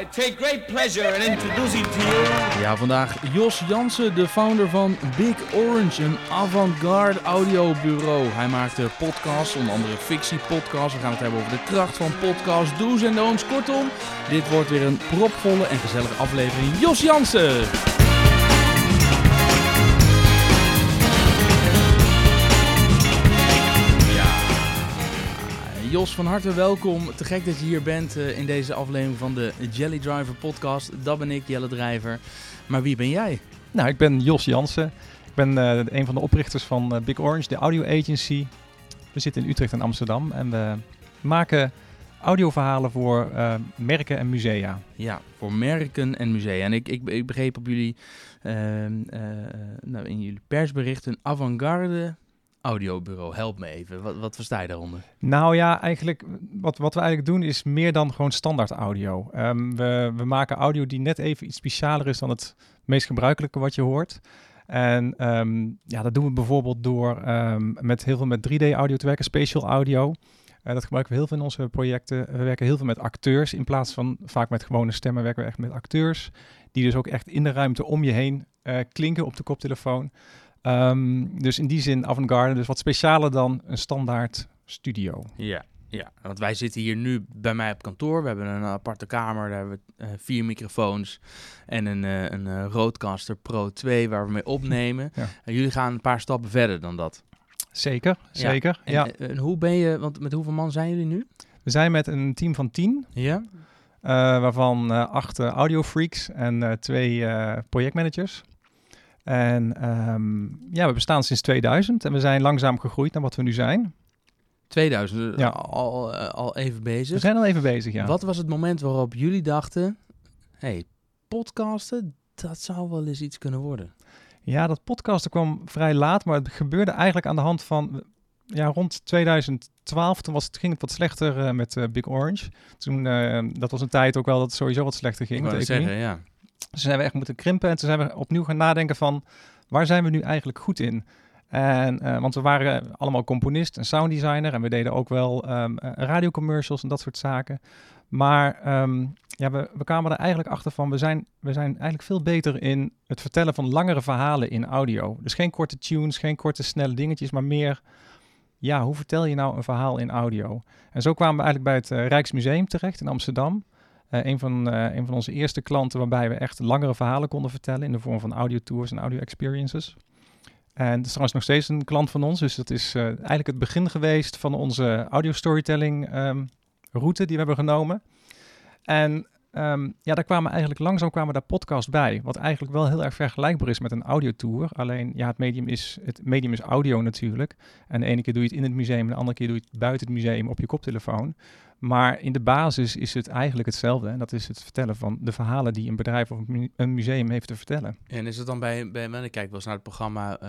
I take great pleasure in introducing to you. Ja, vandaag Jos Jansen, de founder van Big Orange, een avant-garde audiobureau. Hij maakt podcasts, onder andere fictiepodcasts. We gaan het hebben over de kracht van podcasts, do's en don'ts. Kortom, dit wordt weer een propvolle en gezellige aflevering. Jos Jansen! Jos, van harte welkom. Te gek dat je hier bent uh, in deze aflevering van de Jelly Driver podcast. Dat ben ik, Jelle Drijver. Maar wie ben jij? Nou, ik ben Jos Jansen. Ik ben uh, een van de oprichters van uh, Big Orange, de audio agency. We zitten in Utrecht en Amsterdam en we maken audioverhalen voor merken en musea. Ja, voor merken en musea. En ik, ik, ik begreep op jullie, nou, in jullie persbericht een avant-garde audiobureau. Help me even. Wat, wat versta je daaronder? Nou ja, eigenlijk wat, wat we eigenlijk doen is meer dan gewoon standaard audio. Um, we, we maken audio die net even iets specialer is dan het meest gebruikelijke wat je hoort. En um, ja, dat doen we bijvoorbeeld door um, met heel veel met 3D-audio te werken, spatial audio. Uh, dat gebruiken we heel veel in onze projecten. We werken heel veel met acteurs in plaats van vaak met gewone stemmen werken we echt met acteurs. Die dus ook echt in de ruimte om je heen uh, klinken op de koptelefoon. Um, dus in die zin avant-garde, dus wat specialer dan een standaard studio. Ja, ja, want wij zitten hier nu bij mij op kantoor. We hebben een aparte kamer, daar hebben we uh, vier microfoons en een, uh, een uh, Rodecaster Pro 2 waar we mee opnemen. Ja. En jullie gaan een paar stappen verder dan dat. Zeker, zeker. En, ja. En, hoe ben je, want met hoeveel man zijn jullie nu? We zijn met een team van tien. Ja. waarvan acht audiofreaks en twee projectmanagers. En um, ja, we bestaan sinds 2000 en we zijn langzaam gegroeid naar wat we nu zijn. 2000, ja. al, uh, al even bezig. We zijn al even bezig, ja. Wat was het moment waarop jullie dachten, hey, podcasten, dat zou wel eens iets kunnen worden? Ja, dat podcasten kwam vrij laat, maar het gebeurde eigenlijk aan de hand van, ja, rond 2012, toen was het, ging het wat slechter uh, met uh, Big Orange. Toen, uh, dat was een tijd ook wel dat het sowieso wat slechter ging. Ik zeggen, ja. Dus zijn we echt moeten krimpen en toen zijn we opnieuw gaan nadenken van waar zijn we nu eigenlijk goed in? En, uh, want we waren allemaal componist en sounddesigner en we deden ook wel um, radiocommercials en dat soort zaken. Maar um, ja, we, we kwamen er eigenlijk achter van, we zijn, we zijn eigenlijk veel beter in het vertellen van langere verhalen in audio. Dus geen korte tunes, geen korte snelle dingetjes, maar meer, ja, hoe vertel je nou een verhaal in audio? En zo kwamen we eigenlijk bij het uh, Rijksmuseum terecht in Amsterdam. Uh, een, van, uh, een van onze eerste klanten waarbij we echt langere verhalen konden vertellen in de vorm van audio tours en audio experiences. En dat is trouwens nog steeds een klant van ons, dus dat is uh, eigenlijk het begin geweest van onze audio storytelling um, route die we hebben genomen. En um, ja, daar kwamen eigenlijk langzaam kwamen daar podcasts bij, wat eigenlijk wel heel erg vergelijkbaar is met een audiotour. Alleen ja, het medium is, het medium is audio natuurlijk. En de ene keer doe je het in het museum en de andere keer doe je het buiten het museum op je koptelefoon. Maar in de basis is het eigenlijk hetzelfde. En dat is het vertellen van de verhalen die een bedrijf of een museum heeft te vertellen. En is het dan bij, bij ik kijk wel eens naar het programma uh,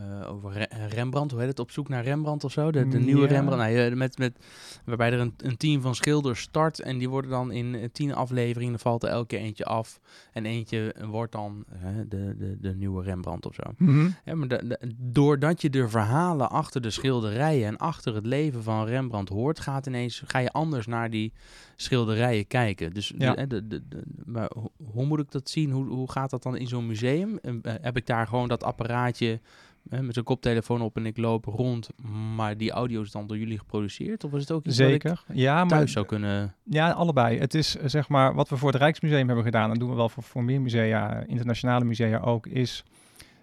uh, over Rembrandt, hoe heet het, op zoek naar Rembrandt of zo? De, de nieuwe ja. Rembrandt, nou, met, met, waarbij er een, een, team van schilders start en die worden dan in tien afleveringen, valt er elke keer eentje af. En eentje wordt dan de, de, de nieuwe Rembrandt of zo. Mm -hmm. ja, maar de, de, doordat je de verhalen achter de schilderijen en achter het leven van Rembrandt hoort, gaat ineens, ga je anders naar die schilderijen kijken. Dus ja. de, de, de, de, maar hoe moet ik dat zien? Hoe, hoe gaat dat dan in zo'n museum? Uh, heb ik daar gewoon dat apparaatje uh, met zo'n koptelefoon op en ik loop rond, maar die audio is dan door jullie geproduceerd? Of is het ook iets Zeker. ja, thuis maar, zou kunnen... Ja, allebei. Het is zeg maar wat we voor het Rijksmuseum hebben gedaan, en doen we wel voor, voor meer musea, internationale musea ook, is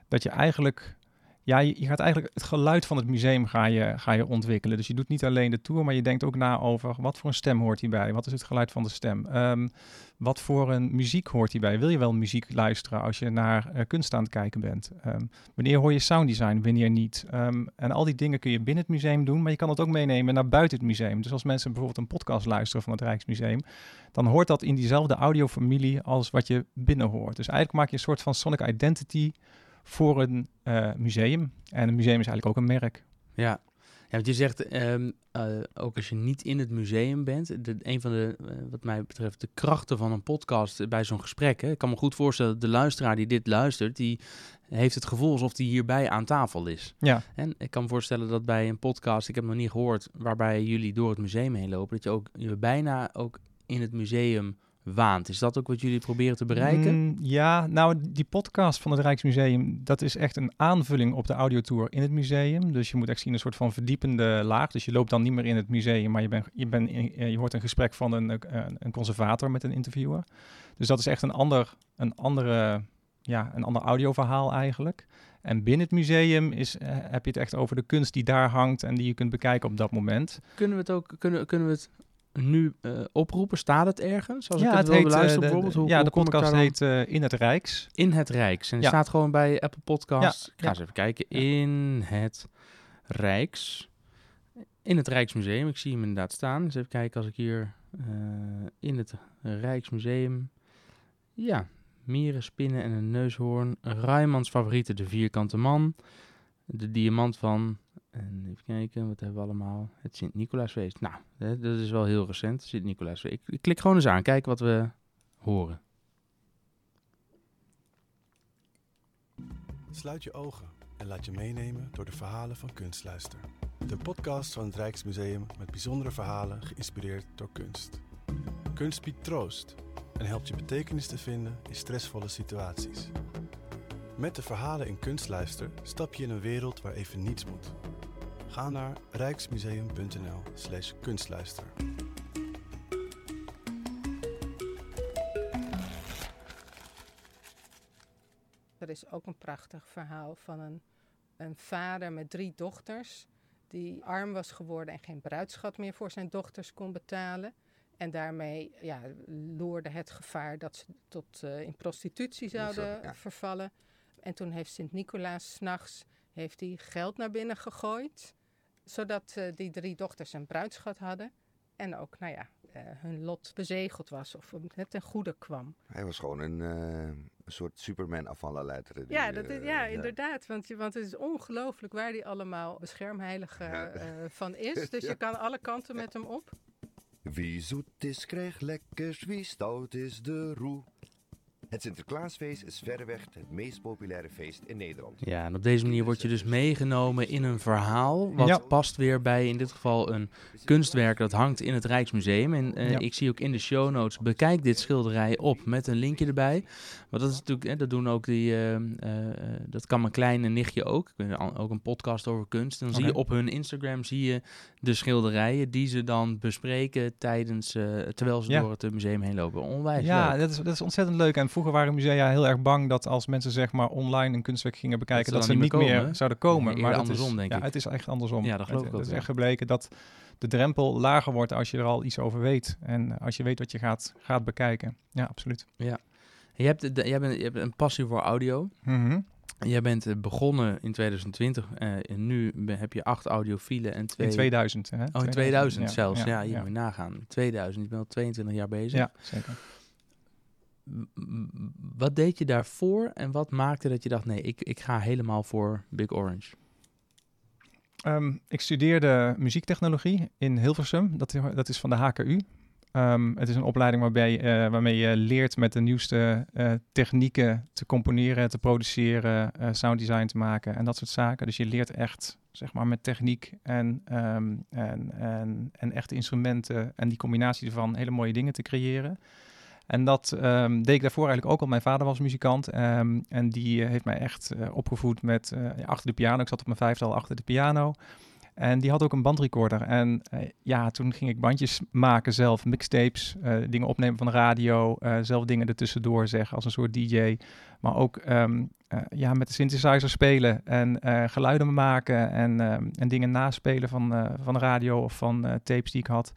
dat je eigenlijk ja, je, gaat eigenlijk het geluid van het museum ga je, ga je ontwikkelen. Dus je doet niet alleen de tour, maar je denkt ook na over wat voor een stem hoort hierbij? Wat is het geluid van de stem? Um, wat voor een muziek hoort hierbij? Wil je wel muziek luisteren als je naar uh, kunst aan het kijken bent? Um, wanneer hoor je sounddesign, wanneer niet? Um, en al die dingen kun je binnen het museum doen, maar je kan het ook meenemen naar buiten het museum. Dus als mensen bijvoorbeeld een podcast luisteren van het Rijksmuseum, dan hoort dat in diezelfde audiofamilie als wat je binnen hoort. Dus eigenlijk maak je een soort van sonic identity voor een uh, museum. En een museum is eigenlijk ook een merk. Ja, ja want je zegt um, uh, ook als je niet in het museum bent, de, een van de, uh, wat mij betreft, de krachten van een podcast bij zo'n gesprek. Hè, ik kan me goed voorstellen dat de luisteraar die dit luistert, die heeft het gevoel alsof die hierbij aan tafel is. Ja. En ik kan me voorstellen dat bij een podcast, ik heb nog niet gehoord, waarbij jullie door het museum heen lopen, dat je ook je bijna ook in het museum waant. Is dat ook wat jullie proberen te bereiken? Mm, ja, nou, die podcast van het Rijksmuseum, dat is echt een aanvulling op de audiotour in het museum. Dus je moet echt zien een soort van verdiepende laag. Dus je loopt dan niet meer in het museum, maar je, bent je, bent in- eh, je hoort een gesprek van een, eh, een conservator met een interviewer. Dus dat is echt een ander, een andere, ja, een ander audioverhaal eigenlijk. En binnen het museum is, eh, heb je het echt over de kunst die daar hangt en die je kunt bekijken op dat moment. Kunnen we het ook kunnen, kunnen we het nu eh, oproepen? Staat het ergens? Als ik ja, het, wil eh, beluisteren de, bijvoorbeeld, hoe, ja, hoe de podcast heet eh, In het Rijks. In het Rijks. En het Ja. staat gewoon bij Apple Podcasts. Ja, Ik ga ja. eens even kijken. Ja. In het Rijks. In het Rijksmuseum. Ik zie hem inderdaad staan. Dus even kijken als ik hier in het Rijksmuseum. Ja, mieren, spinnen en een neushoorn. Raimans favoriete, de vierkante man. De diamant van. En even kijken, wat hebben we allemaal? Het Sint-Nicolaasfeest. Nou, dat is wel heel recent. Sint-Nicolaasfeest. Ik, ik klik gewoon eens aan, kijken wat we horen. Sluit je ogen en laat je meenemen door de verhalen van Kunstluister. De podcast van het Rijksmuseum met bijzondere verhalen geïnspireerd door kunst. Kunst biedt troost en helpt je betekenis te vinden in stressvolle situaties. Met de verhalen in Kunstluister stap je in een wereld waar even niets moet. Ga naar rijksmuseum.nl/slash kunstluister. Er is ook een prachtig verhaal van een, een vader met drie dochters. Die arm was geworden en geen bruidschat meer voor zijn dochters kon betalen. En daarmee ja, loerde het gevaar dat ze tot eh, in prostitutie zouden ja. vervallen. En toen heeft Sint-Nicolaas s'nachts heeft hij geld naar binnen gegooid. Zodat eh, die drie dochters een bruidschat hadden. En ook, nou ja, eh, hun lot bezegeld was of het ten goede kwam. Hij was gewoon een, eh, een soort Superman afvallen letter. Ja, dat is, ja, inderdaad. Want, je, want het is ongelooflijk waar die allemaal beschermheilige Ja. van is. Dus Ja. je kan alle kanten met hem op. Wie zoet is, krijgt lekkers. Wie stout is, de roe. Het Sinterklaasfeest is verreweg het meest populaire feest in Nederland. Ja, en op deze manier word je dus meegenomen in een verhaal. Wat Ja. past weer bij in dit geval een kunstwerk dat hangt in het Rijksmuseum. En eh, Ja. ik zie ook in de show notes, bekijk dit schilderij op met een linkje erbij. Want dat is natuurlijk, hè, dat doen ook die, eh, eh, dat kan mijn kleine nichtje ook. Ik ben al- ook een podcast over kunst. Dan zie je op hun Instagram zie je de schilderijen die ze dan bespreken tijdens, eh, terwijl ze Ja. door het museum heen lopen. Onwijs Ja, leuk. dat is, dat is ontzettend leuk. En vroeger waren musea heel erg bang dat als mensen zeg maar online een kunstwerk gingen bekijken, Dat dat, ze niet meer komen, zouden komen. Ja, maar dat is, andersom, denk ja, ik. het is echt andersom. Ja, dat geloof het, ik ook, Het is ja. echt gebleken dat de drempel lager wordt als je er al iets over weet. En als je weet wat je gaat, gaat bekijken. Ja, absoluut. Je, hebt, de- bent, je hebt een passie voor audio. Mhm. Jij bent eh, begonnen in 2020 eh, en nu heb je acht audiofielen en twee... In 2000. Hè? Oh, in 2000 ja, zelfs. Ja, Ja, ja. moet je nagaan. 2000, je bent al 22 jaar bezig. Ja, zeker. Wat deed je daarvoor en wat maakte dat je dacht, nee, ik, ik ga helemaal voor Big Orange? Ehm, ik studeerde muziektechnologie in Hilversum. Dat, dat is van de HKU. Ehm, het is een opleiding waarbij, eh, waarmee je leert met de nieuwste eh, technieken te componeren, te produceren, eh sounddesign te maken en dat soort zaken. Dus je leert echt, zeg maar, met techniek en, ehm, en, en, en echte instrumenten en die combinatie ervan hele mooie dingen te creëren. En dat ehm, deed ik daarvoor eigenlijk ook al. Mijn vader was muzikant ehm, en die eh, heeft mij echt eh, opgevoed met eh, achter de piano. Ik zat op mijn vijfde al achter de piano. En die had ook een bandrecorder. En ja, toen ging ik bandjes maken zelf, mixtapes, dingen opnemen van de radio, zelf dingen ertussendoor zeggen als een soort DJ. Maar ook ehm, eh, ja, met de synthesizer spelen en geluiden maken en, en dingen naspelen van, van de radio of van tapes die ik had.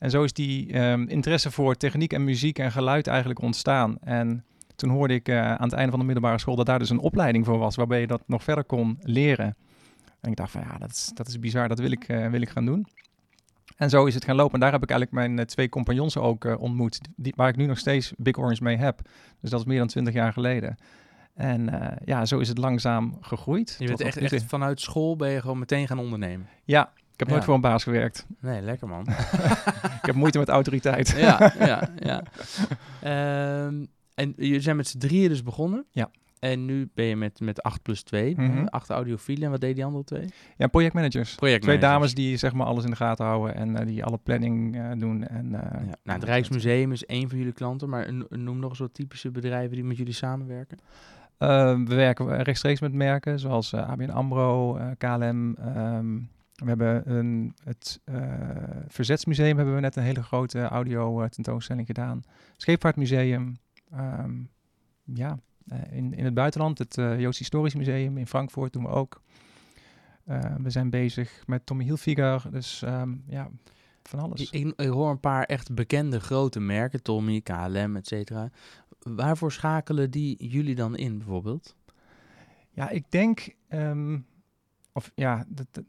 En zo is die ehm, interesse voor techniek en muziek en geluid eigenlijk ontstaan. En toen hoorde ik eh, aan het einde van de middelbare school dat daar dus een opleiding voor was, waarbij je dat nog verder kon leren. En ik dacht van ja, dat is, dat is bizar, dat wil ik, eh, wil ik gaan doen. En zo is het gaan lopen. En daar heb ik eigenlijk mijn eh, twee compagnons ook ontmoet, die, waar ik nu nog steeds Big Orange mee heb. Dus dat is meer dan twintig jaar geleden. En ja, zo is het langzaam gegroeid. Je bent echt, echt vanuit school ben je gewoon meteen gaan ondernemen. Ja, heb nooit Ja. voor een baas gewerkt. Nee, lekker man. ik heb moeite met autoriteit. ja, ja, ja. Ehm, En jullie zijn met z'n drieën dus begonnen? Ja. En nu ben je met, met 8 plus 2, Mhm. eh, audiofielen. En wat deden die andere twee? Ja, projectmanagers. Twee Projectmanagers. dames die zeg maar alles in de gaten houden en eh, die alle planning eh, doen. En, Ja. Nou, het Rijksmuseum is één van jullie klanten, maar no- noem nog eens wat typische bedrijven die met jullie samenwerken. We werken rechtstreeks met merken zoals ABN AMRO, KLM. ehm, we hebben een, het eh, Verzetsmuseum hebben we net een hele grote audio eh, tentoonstelling gedaan. Scheepvaartmuseum. ehm, ja, eh, in, in het buitenland, het Joods Historisch Museum in Frankfurt doen we ook. We zijn bezig met Tommy Hilfiger, dus ehm, ja, van alles. Ik, hoor een paar echt bekende grote merken, Tommy, KLM, et cetera. Waarvoor schakelen die jullie dan in bijvoorbeeld? Ja, ik denk, ehm, of ja, dat, dat,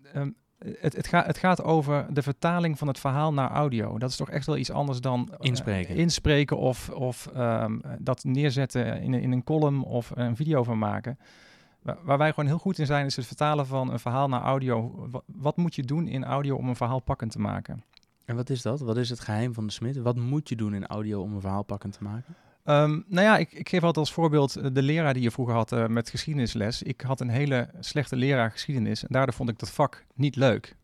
het, het, gaat het gaat over de vertaling van het verhaal naar audio. Dat is toch echt wel iets anders dan eh, Inspreken. inspreken of, of ehm, dat neerzetten in, een- in een column of een video van maken. Waar, waar wij gewoon heel goed in zijn, is het vertalen van een verhaal naar audio. Wat, wat moet je doen in audio om een verhaal pakkend te maken? En wat is dat? Wat is het geheim van de smid? Wat moet je doen in audio om een verhaal pakkend te maken? Ehm, nou ja, ik, ik geef altijd als voorbeeld eh, de leraar die je vroeger had eh, met geschiedenisles. Ik had een hele slechte leraar geschiedenis en daardoor vond ik dat vak niet leuk.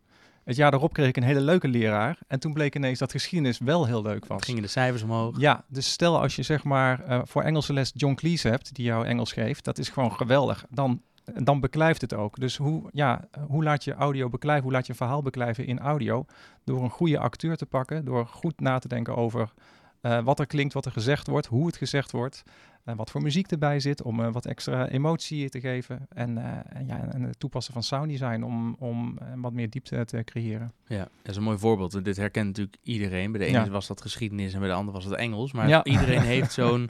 Het jaar daarop kreeg ik een hele leuke leraar en toen bleek ineens dat geschiedenis wel heel leuk was. Gingen de cijfers omhoog? Ja, dus stel als je zeg maar eh, voor Engelse les John Cleese hebt, die jou Engels geeft, dat is gewoon geweldig. Dan, dan beklijft het ook. Dus hoe, ja, hoe laat je audio beklijven, hoe laat je verhaal beklijven in audio? Door een goede acteur te pakken, door goed na te denken over wat er klinkt, wat er gezegd wordt, hoe het gezegd wordt. En wat voor muziek erbij zit om eh, wat extra emotie te geven. En, eh, en, ja, en het toepassen van sounddesign om, om eh, wat meer diepte te creëren. Ja, dat is een mooi voorbeeld. En Dit herkent natuurlijk iedereen. Bij de ene Ja. was dat geschiedenis en bij de ander was het Engels. Maar Ja. iedereen heeft zo'n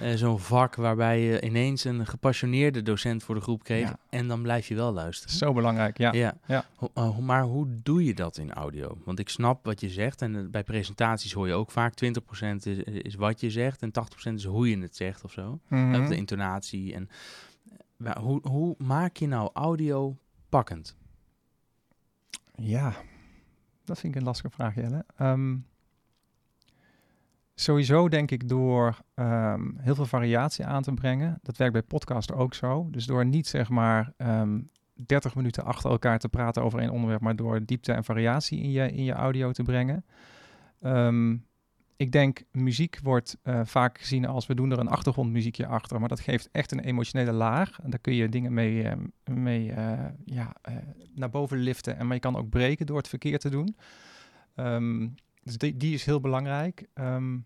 eh, zo'n vak waarbij je ineens een gepassioneerde docent voor de groep kreeg. Ja. En dan blijf je wel luisteren. Zo belangrijk, ja. Ja. Ja. Ho- eh, maar hoe doe je dat in audio? Want ik snap wat je zegt. En eh, bij presentaties hoor je ook vaak 20% is, is wat je zegt. En 80% is hoe je het zegt of zo. Mhm. De intonatie. En, eh, maar hoe, hoe maak je nou audio pakkend? Ja, dat vind ik een lastige vraag, Jelle. Ehm, sowieso denk ik door ehm, heel veel variatie aan te brengen. Dat werkt bij podcasten ook zo. Dus door niet zeg maar ehm 30 minuten achter elkaar te praten over één onderwerp, maar door diepte en variatie in je, in je audio te brengen. Ehm, ik denk muziek wordt eh, vaak gezien als we doen er een achtergrondmuziekje achter, maar dat geeft echt een emotionele laag. En daar kun je dingen mee, eh, mee eh, ja, eh, naar boven liften. En maar je kan ook breken door het verkeerd te doen. Ehm, dus die, die is heel belangrijk. Ehm,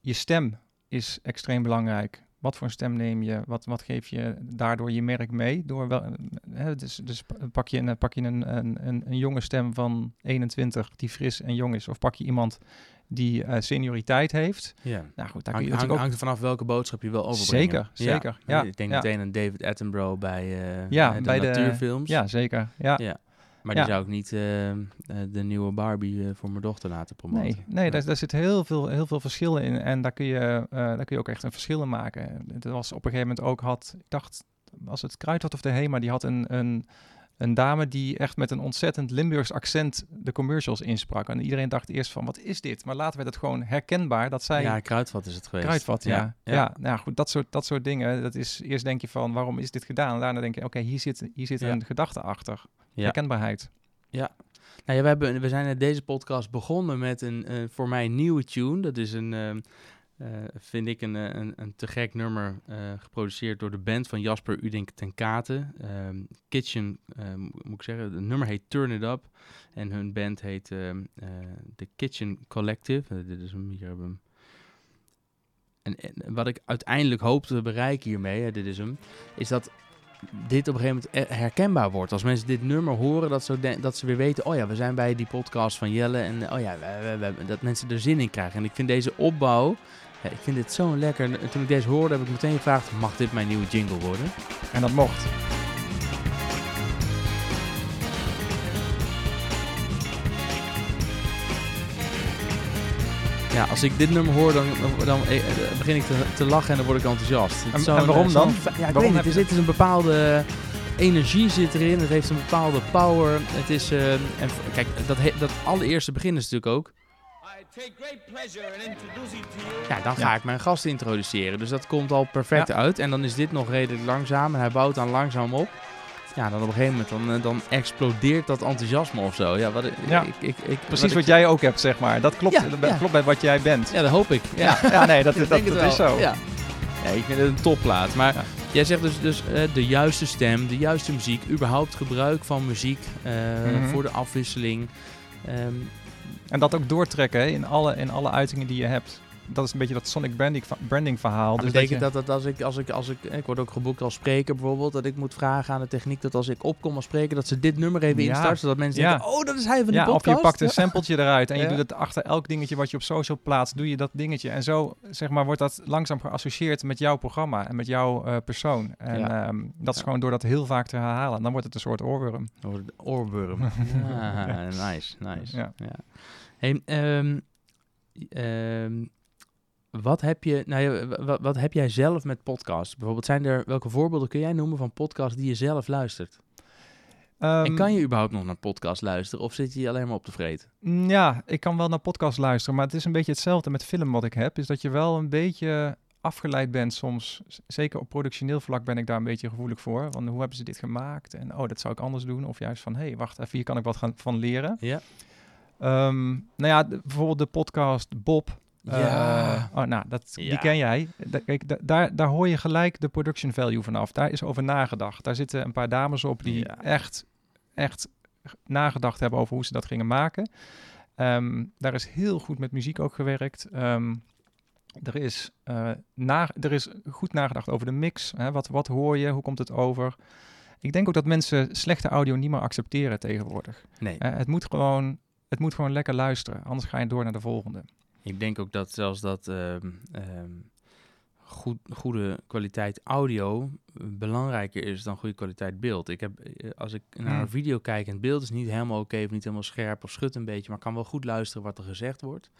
je stem is extreem belangrijk. Wat voor een stem neem je? Wat, wat geef je daardoor je merk mee? Door wel, eh, hè, dus dus pa- pak je, een, pak je een, een, een, een jonge stem van 21 die fris en jong is, of pak je iemand die eh, senioriteit heeft? Ja. Nou goed, daar kun je hang, hangt er vanaf welke boodschap je wil overbrengen. Zeker, zeker, Ja. ja, Ik denk ja. meteen aan David Attenborough bij, Ja, de bij de- natuurfilms. Ja, zeker. Ja. Ja. Maar die zou ik niet eh, eh, de nieuwe Barbie eh, voor mijn dochter laten promoten. Nee, nee daar, daar zit heel veel, heel veel verschillen in. En daar kun, je, daar kun je ook echt een verschil in maken. Dat was op een gegeven moment ook had, ik dacht, was het Kruidvat of de Hema, die had een, een, een dame die echt met een ontzettend Limburgs accent de commercials insprak. En iedereen dacht eerst van, wat is dit? Maar later werd het gewoon herkenbaar dat zij... Ja, Kruidvat is het geweest. Kruidvat, ja. Ja, ja. ja. nou goed, dat soort, dat soort dingen. Dat is, eerst denk je van, waarom is dit gedaan? En daarna denk je, oké, hier zit, hier zit Ja. een gedachte achter. Ja. Herkenbaarheid. Nou ja, we, hebben, we zijn deze podcast begonnen met een eh, voor mij nieuwe tune. Dat is een, ehm, eh, vind ik, een, eh, een, een te gek nummer geproduceerd door de band van Jasper Udink ten Katen. Ehm, Kitchen, mo- moet ik zeggen. Het nummer heet Turn It Up. En hun band heet ehm, eh, The Kitchen Collective. Dit is hem, hier hebben we hem. En, en wat ik uiteindelijk hoop te bereiken hiermee, hè, dit is hem, is dat dit op een gegeven moment eh, herkenbaar wordt. Als mensen dit nummer horen, dat ze, dat ze weer weten... oh ja, we zijn bij die podcast van Jelle... en oh ja, we, we- dat mensen er zin in krijgen. En ik vind deze opbouw... Ik vind dit zo lekker. En toen ik deze hoorde, heb ik meteen gevraagd... mag dit mijn nieuwe jingle worden? En dat mocht. Ja, als ik dit nummer hoor, dan, dan, dan, eh, eh, begin ik te, te lachen en dan word ik enthousiast. En- en waarom eh, dan? Ja, ik Waarom weet niet. Er zit dus een bepaalde energie zit erin. Het heeft een bepaalde power. Het is... eh, en, kijk, dat, dat allereerste begin is natuurlijk ook... Ja, dan ga ik mijn gast introduceren. Dus dat komt al perfect Ja. uit. En dan is dit nog redelijk langzaam. En hij bouwt dan langzaam op. Ja, dan op een gegeven moment dan, eh, dan explodeert dat enthousiasme of zo. Ja, wat, Ja. ik, ik, ik, Precies wat, jij ook hebt, zeg maar. Dat klopt, Ja, dat ja. klopt bij wat jij bent. Ja, dat hoop ik. Ja, Ja, nee, dat, dat, is zo. Ja. ik vind het een topplaat. Maar jij zegt dus, dus eh, de juiste stem, de juiste muziek, überhaupt gebruik van muziek eh, Mhm. voor de afwisseling. Ehm, En dat ook doortrekken hè, in, alle, in alle uitingen die je hebt. Dat is een beetje dat sonic branding, branding verhaal. dat Dus betekent je- dat, dat als ik, als ik, als ik, ik word ook geboekt als spreker bijvoorbeeld, dat ik moet vragen aan de techniek dat als ik opkom als spreker, dat ze dit nummer even Ja. instarten, zodat mensen Ja. denken, oh, dat is hij van die ja, of je pakt een sampletje eruit en je doet het achter elk dingetje wat je op social plaatst, doe je dat dingetje. En zo zeg maar, wordt dat langzaam geassocieerd met jouw programma en met jouw eh, persoon. En Ja. ehm, dat is Ja. gewoon door dat heel vaak te herhalen. Dan wordt het een soort oorworm. Oorworm. ja, nice, nice. Ja. Ja. Hey, ehm, ehm, wat, heb je, nou ja, wa- wa- wat heb jij zelf met podcasts? Bijvoorbeeld, zijn er, welke voorbeelden kun jij noemen van podcasts die je zelf luistert? en Ehm, kan je überhaupt nog naar podcasts luisteren? Of zit je alleen maar op te vreten? Mm, Ja, ik kan wel naar podcast luisteren, maar het is een beetje hetzelfde met film wat ik heb. Is dat je wel een beetje afgeleid bent soms. Zeker op productioneel vlak ben ik daar een beetje gevoelig voor. Van hoe hebben ze dit gemaakt? En oh, dat zou ik anders doen. Of juist van, hé, hey, wacht even, hier kan ik wat gaan, van leren. Ja. Ehm, nou ja, de- bijvoorbeeld de podcast Bob. Eh, oh, nou, dat, Ja. die ken jij. Da- kijk, da- daar, daar hoor je gelijk de production value vanaf. Daar is over nagedacht. Daar zitten een paar dames op die Ja. echt, echt nagedacht hebben over hoe ze dat gingen maken. Ehm, daar is heel goed met muziek ook gewerkt. Ehm, er, is, eh, na, er is goed nagedacht over de mix. Hè? Wat, wat hoor je? Hoe komt het over? Ik denk ook dat mensen slechte audio niet meer accepteren tegenwoordig. nee. Eh, het, moet gewoon, het moet gewoon lekker luisteren. Anders ga je door naar de volgende. Ik denk ook dat zelfs dat ehm, ehm, goed, goede kwaliteit audio eh, belangrijker is dan goede kwaliteit beeld. Ik heb, eh, als ik naar Hmm. een video kijk en het beeld is niet helemaal oké of niet helemaal scherp of schudt een beetje, maar ik kan wel goed luisteren wat er gezegd wordt.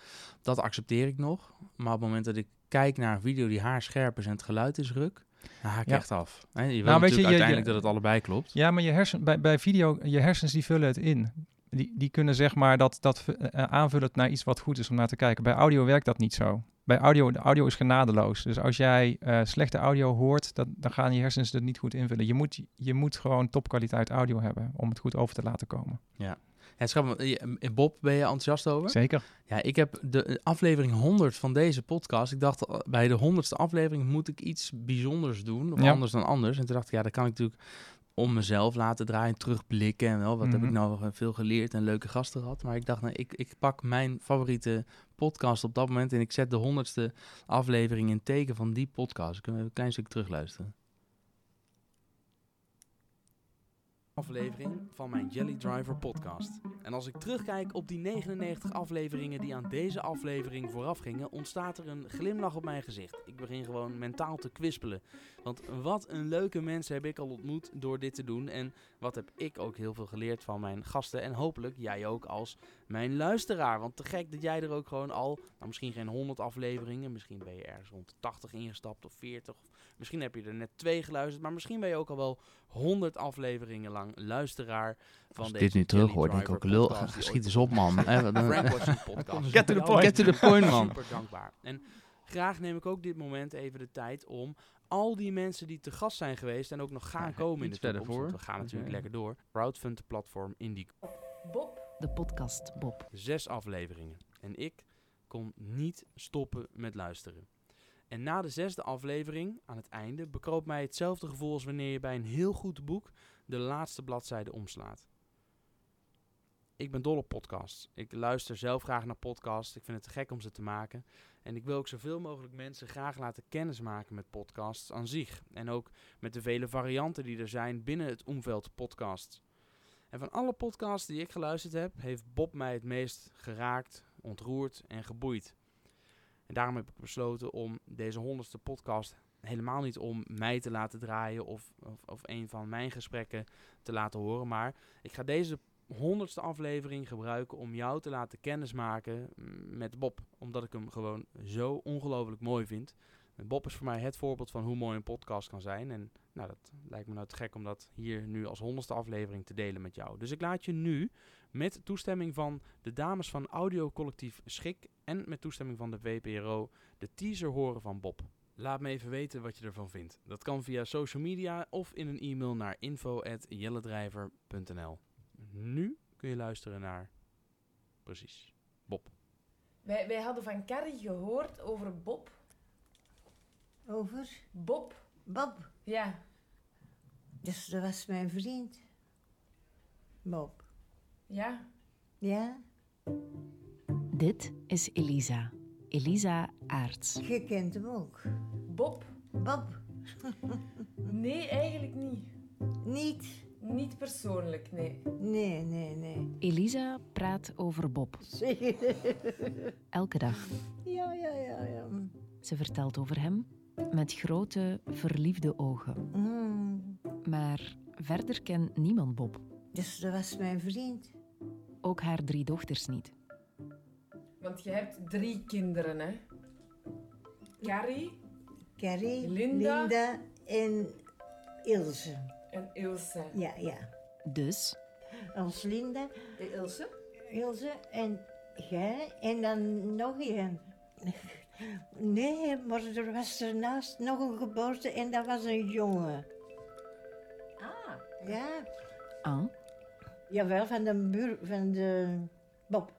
Dat accepteer ik nog. Maar op het moment dat ik kijk naar een video die haarscherp is en het geluid is ruk, dan haak ik Ja. echt af. Je Nou, weet je, natuurlijk je- uiteindelijk je- dat het allebei klopt. Ja, maar je hersen, bij, bij video, je hersens die vullen het in. Die, die kunnen zeg maar dat, dat eh, aanvullen naar iets wat goed is om naar te kijken. Bij audio werkt dat niet zo. Bij audio, de audio is genadeloos. Dus als jij eh, slechte audio hoort, dat, dan gaan je hersens het niet goed invullen. Je moet, je moet gewoon topkwaliteit audio hebben om het goed over te laten komen. Ja, want, eh, Bob, ben je enthousiast over? Zeker. Ja, ik heb de aflevering 100 van deze podcast. Ik dacht bij de 100ste aflevering moet ik iets bijzonders doen. Of Ja. anders dan anders. En toen dacht ik, ja, dat kan ik natuurlijk om mezelf laten draaien, terugblikken. En wel, wat heb ik Mhm. nou veel geleerd en leuke gasten gehad. Maar ik dacht, nou, ik, ik pak mijn favoriete podcast op dat moment. En ik zet de 100ste aflevering in teken van die podcast. Kunnen we een klein stuk terugluisteren? Aflevering van mijn Jelly Driver podcast. En als ik terugkijk op die 99 afleveringen die aan deze aflevering vooraf gingen, ontstaat er een glimlach op mijn gezicht. Ik begin gewoon mentaal te kwispelen. Want wat een leuke mensen heb ik al ontmoet door dit te doen. En wat heb ik ook heel veel geleerd van mijn gasten. En hopelijk jij ook als mijn luisteraar. Want te gek dat jij er ook gewoon al, nou misschien geen 100 afleveringen, misschien ben je ergens rond de 80 ingestapt of 40. Of misschien heb je er net twee geluisterd, maar misschien ben je ook al wel 100 afleveringen lang luisteraar van Als deze dit nu terug hoor, denk ik ook, lul, schiet eens op man. Podcast. Get to the point. Get to the point man. Super dankbaar. En graag neem ik ook dit moment even de tijd om al die mensen die te gast zijn geweest en ook nog gaan Ja, komen in de toekomst, voor. we gaan natuurlijk lekker door. Crowdfund platform Indie. De podcast Bob. Zes afleveringen. En ik kon niet stoppen met luisteren. En na de zesde aflevering, aan het einde, bekroop mij hetzelfde gevoel als wanneer je bij een heel goed boek de laatste bladzijde omslaat. Ik ben dol op podcasts. Ik luister zelf graag naar podcasts. Ik vind het te gek om ze te maken. En ik wil ook zoveel mogelijk mensen graag laten kennismaken met podcasts aan zich. En ook met de vele varianten die er zijn binnen het omveld podcast. En van alle podcasts die ik geluisterd heb, heeft Bob mij het meest geraakt, ontroerd en geboeid. En daarom heb ik besloten om deze honderdste podcast helemaal niet om mij te laten draaien of, of, of een van mijn gesprekken te laten horen. Maar ik ga deze honderdste aflevering gebruiken om jou te laten kennismaken mm, met Bob. Omdat ik hem gewoon zo ongelooflijk mooi vind. En Bob is voor mij het voorbeeld van hoe mooi een podcast kan zijn. En Nou, dat lijkt me nou te gek om dat hier nu als honderdste aflevering te delen met jou. Dus ik laat je nu met toestemming van de dames van audiocollectief Schik en met toestemming van de VPRO de teaser horen van Bob. Laat me even weten wat je ervan vindt. Dat kan via social media of in een e-mail naar info.jelledrijver.nl. Nu kun je luisteren naar... Precies. Bob. Wij, wij hadden van Carrie gehoord over Bob. Over Bob, Bob. ja. Dus dat was mijn vriend. Bob. Ja. Ja, Dit is Elisa. Elisa Aarts. je kent hem ook. Bob? Bob. Nee, eigenlijk niet. Niet? Niet persoonlijk, nee. Nee, nee, nee. Elisa praat over Bob. Zeg. Elke dag. Ja, ja, ja, ja. Ze vertelt over hem met grote, verliefde ogen. Mm. Maar verder kent niemand Bob. Dus dat was mijn vriend. Ook haar drie dochters niet. Want je hebt drie kinderen, hè? Carrie Carrie, Linda. Linda en Ilse. en Ilse. Ja, ja. Dus Als Linda, De Ilse? Ilse en jij en dan nog een. Nee, maar er was ernaast nog een geboorte en dat was een jongen. Ah. Ja, ah, jawel, van de buur, van de Bob.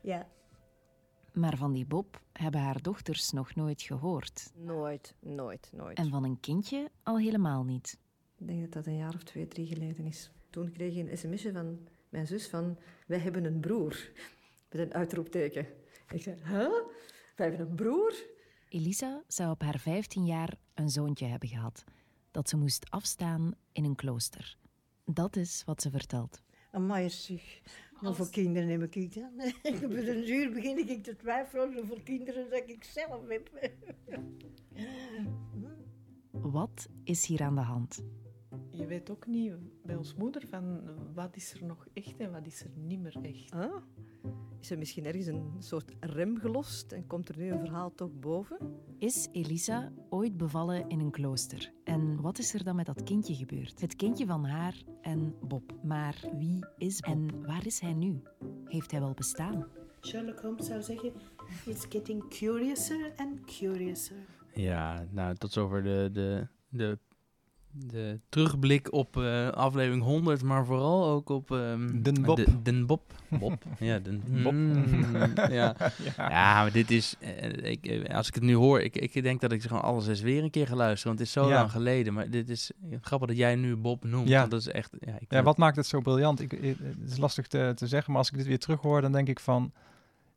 Ja. maar van die Bob hebben haar dochters nog nooit gehoord. Nooit, nooit, nooit. En van een kindje al helemaal niet. Ik denk dat dat een jaar of twee, drie geleden is. Toen kreeg ik een sms'je van mijn zus van... Wij hebben een broer. Met een uitroepteken. Ik zei, huh? Wij hebben een broer? Elisa zou op haar 15 jaar een zoontje hebben gehad. Dat ze moest afstaan in een klooster. Dat is wat ze vertelt. Amai zeg, hoeveel kinderen heb ik dan? Ik een uur begin ik te twijfelen hoeveel kinderen dat ik zelf heb. Wat is hier aan de hand? Je weet ook niet bij ons moeder van wat is er nog echt en wat is er niet meer echt. Is er misschien ergens een soort rem gelost en komt er nu een verhaal toch boven? Is Elisa ooit bevallen in een klooster? En wat is er dan met dat kindje gebeurd? Het kindje van haar en Bob. Maar wie is Bob? En waar is hij nu? Heeft hij wel bestaan? Sherlock Holmes zou zeggen, it's getting curiouser and curiouser. Ja, nou, tot zover de, de, de, de terugblik op eh, aflevering 100, maar vooral ook op... ehm, Den Bob. de- Den Bob. Bob. ja, den Bob. Mm, ja. Ja. ja, maar dit is... eh, ik, eh, als ik het nu hoor, ik, ik denk dat ik ze gewoon alles eens weer een keer ga luisteren. Want het is zo Ja. lang geleden. Maar dit is grappig dat jij nu Bob noemt. Ja. Want dat is echt... Ja, ik wat maakt het zo briljant? Ik, ik- het is lastig te, te zeggen, maar als ik dit weer terug hoor, dan denk ik van,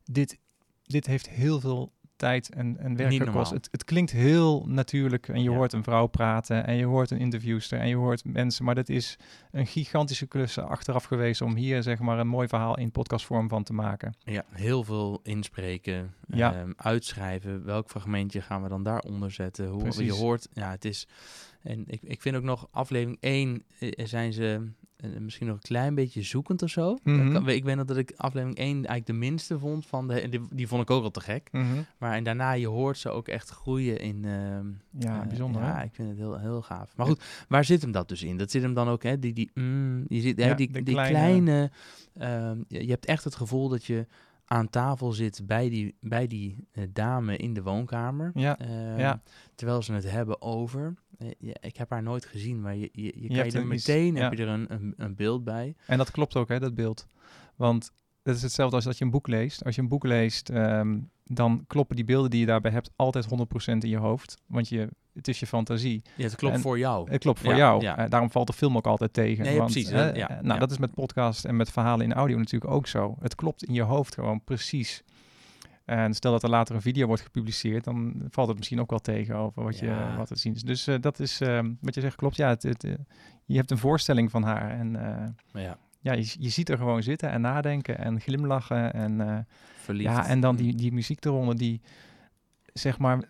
dit, dit heeft heel veel tijd en, en werk Niet gekost. normaal. Het, het klinkt heel natuurlijk en je Ja. hoort een vrouw praten en je hoort een interviewster en je hoort mensen, maar dat is een gigantische klus achteraf geweest om hier zeg maar een mooi verhaal in podcastvorm van te maken. Ja, heel veel inspreken, Ja. ehm, uitschrijven. Welk fragmentje gaan we dan daaronder zetten? Hoe je hoort, ja, het is. En ik, ik vind ook nog aflevering 1 eh, zijn ze eh, misschien nog een klein beetje zoekend of zo. Mhm. Ik, ik weet nog dat ik aflevering 1 eigenlijk de minste vond van de. Die, die vond ik ook al te gek. Mhm. Maar en daarna je hoort ze ook echt groeien in. ehm, Ja, eh, bijzonder, Ja, hè? ik vind het heel, heel gaaf. Maar goed, waar zit hem dat dus in? Dat zit hem dan ook, hè? Die, die, mm, je ziet, hè, die, die kleine- ehm, je, je hebt echt het gevoel dat je aan tafel zit bij die, bij die eh, dame in de woonkamer. Ja, Ehm, ja. Terwijl ze het hebben over. eh, ja, ik heb haar nooit gezien, maar je, je, je, kan hebt je er iets- meteen heb je er een, een, een beeld bij. En dat klopt ook, hè, dat beeld. Want dat is hetzelfde als dat je een boek leest. Als je een boek leest, ehm, dan kloppen die beelden die je daarbij hebt altijd 100% in je hoofd. Want je, het is je fantasie. Ja, het klopt En voor jou. Het klopt voor Ja, jou. ja. Eh, daarom valt de film ook altijd tegen. Nee, want, precies, ja, eh, nou, dat is met podcast en met verhalen in audio natuurlijk ook zo. Het klopt in je hoofd gewoon precies. En stel dat er later een video wordt gepubliceerd, dan valt het misschien ook wel tegen over wat, je, wat te zien is. Dus eh, dat is, ehm, wat je zegt, klopt. Ja, het, het, je hebt een voorstelling van haar. En ja, ja, je, je ziet er gewoon zitten en nadenken en glimlachen. En, verliefd. ja, en dan die, die muziek eronder die, zeg maar,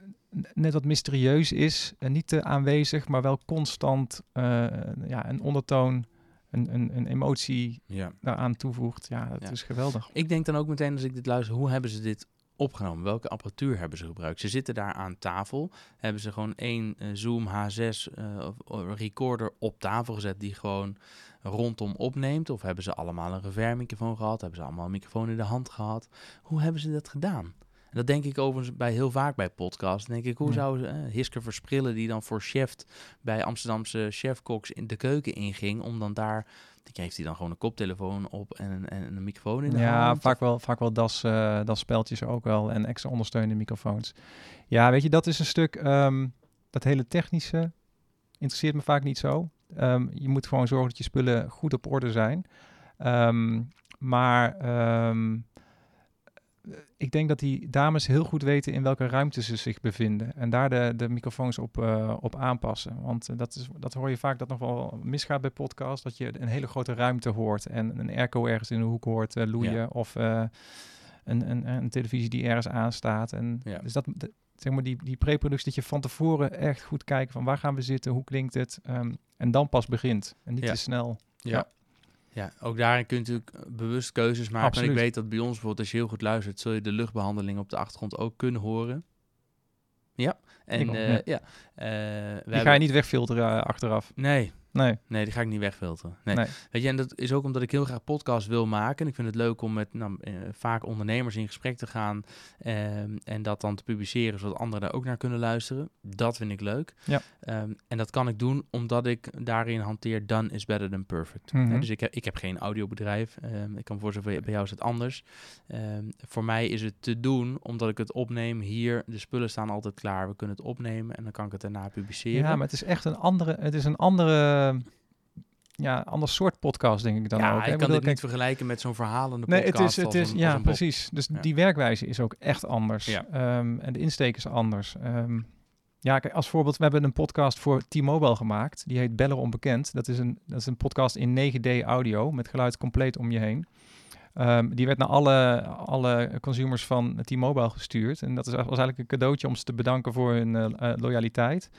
net wat mysterieus is. En niet te aanwezig, maar wel constant eh, ja, een ondertoon, een, een, een emotie Ja. daaraan toevoegt. Ja, dat Ja. is geweldig. Ik denk dan ook meteen als ik dit luister, hoe hebben ze dit opgenomen? Welke apparatuur hebben ze gebruikt? Ze zitten daar aan tafel. Hebben ze gewoon één eh, Zoom H6 eh, recorder op tafel gezet die gewoon rondom opneemt? Of hebben ze allemaal een reverb-microfoon gehad? Hebben ze allemaal een microfoon in de hand gehad? Hoe hebben ze dat gedaan? En dat denk ik overigens bij heel vaak bij podcasts. Denk ik, hoe Ja. zou ze, eh, Hiske Versprillen, die dan voor chef bij Amsterdamse chefkoks in de keuken inging, om dan daar, die heeft hij dan gewoon een koptelefoon op en een, en een microfoon in de Ja, hand? vaak wel, vaak wel das, eh das speltjes ook wel en extra ondersteunende microfoons. Ja, weet je, dat is een stuk, ehm, dat hele technische interesseert me vaak niet zo. Ehm, je moet gewoon zorgen dat je spullen goed op orde zijn. Ehm, maar ik denk dat die dames heel goed weten in welke ruimte ze zich bevinden. En daar de, de microfoons op, eh, op aanpassen. Want eh, dat, is, dat hoor je vaak dat nog wel misgaat bij podcasts. Dat je een hele grote ruimte hoort. En een airco ergens in de hoek hoort eh, loeien. Ja. Of eh, een, een, een televisie die ergens aanstaat. En Ja. Dus dat, de- zeg maar die, die pre-productie, dat je van tevoren echt goed kijkt van waar gaan we zitten, hoe klinkt het. ehm, en dan pas begint. En niet Ja. te snel. Ja. Ja, ook daarin kun je natuurlijk eh, bewust keuzes maken. En Absoluut. ik weet dat bij ons bijvoorbeeld, als je heel goed luistert, zul je de luchtbehandeling op de achtergrond ook kunnen horen. Ja, en ook, eh, ja. ja. eh, we Die ga je niet wegfilteren achteraf. Nee. Nee. Nee, die ga ik niet wegfilteren. Nee. Nee. Weet je, en dat is ook omdat ik heel graag podcasts wil maken. En ik vind het leuk om met nou, eh, vaak ondernemers in gesprek te gaan. ehm, en dat dan te publiceren, zodat anderen daar ook naar kunnen luisteren. Dat vind ik leuk. Ja. Ehm, en dat kan ik doen omdat ik daarin hanteer done is better than perfect. Mhm. dus ik heb, ik heb geen audiobedrijf. Ehm, ik kan voor zover bij jou is het anders. Voor mij is het te doen omdat ik het opneem hier. De spullen staan altijd klaar. We kunnen het opnemen en dan kan ik het daarna publiceren. Ja, maar het is echt een andere, het is een andere, ja, ander soort podcast denk ik dan ja, ook. hè. ik kan dit niet vergelijken met zo'n verhalende Nee, podcast. het is, het is, een- ja, precies. Dus Ja. die werkwijze is ook echt anders. Ja. Ehm, en de insteek is anders. Ehm, ja, kijk, als voorbeeld, we hebben een podcast voor T-Mobile gemaakt. Die heet Beller Onbekend. Dat is een, dat is een podcast in 9D audio met geluid compleet om je heen. Ehm, die werd naar alle, alle consumers van T-Mobile gestuurd. En dat is, was eigenlijk een cadeautje om ze te bedanken voor hun eh, eh, loyaliteit.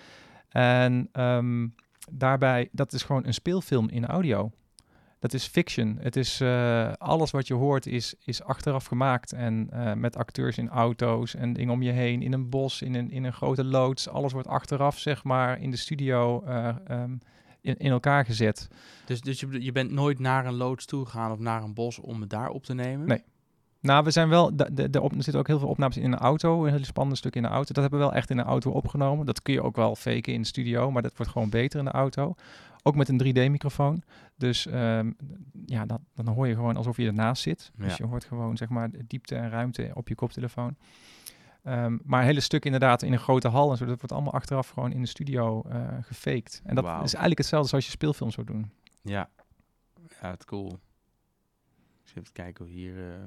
En ehm, daarbij, dat is gewoon een speelfilm in audio. Dat is fiction. Het is eh, alles wat je hoort is, is achteraf gemaakt. En eh, met acteurs in auto's en dingen om je heen, in een bos, in een, in een grote loods. Alles wordt achteraf, zeg maar, in de studio eh, ehm, in, in elkaar gezet. Dus, dus je, je bent nooit naar een loods toe gegaan of naar een bos om het daar op te nemen? Nee. Nou, we zijn wel. De, de, de op, er zitten ook heel veel opnames in een auto. Een hele spannende stuk in de auto. Dat hebben we wel echt in een auto opgenomen. Dat kun je ook wel faken in de studio. Maar dat wordt gewoon beter in de auto. Ook met een 3D-microfoon. Dus ehm, ja, dat, dan hoor je gewoon alsof je ernaast zit. Dus je hoort gewoon zeg maar de diepte en ruimte op je koptelefoon. Ehm, maar een hele stuk inderdaad in een grote hal en zo. Dat wordt allemaal achteraf gewoon in de studio eh gefaked. En dat is eigenlijk hetzelfde zoals je speelfilm zou doen. Ja. Ja, het cool. Even kijken of hier... eh,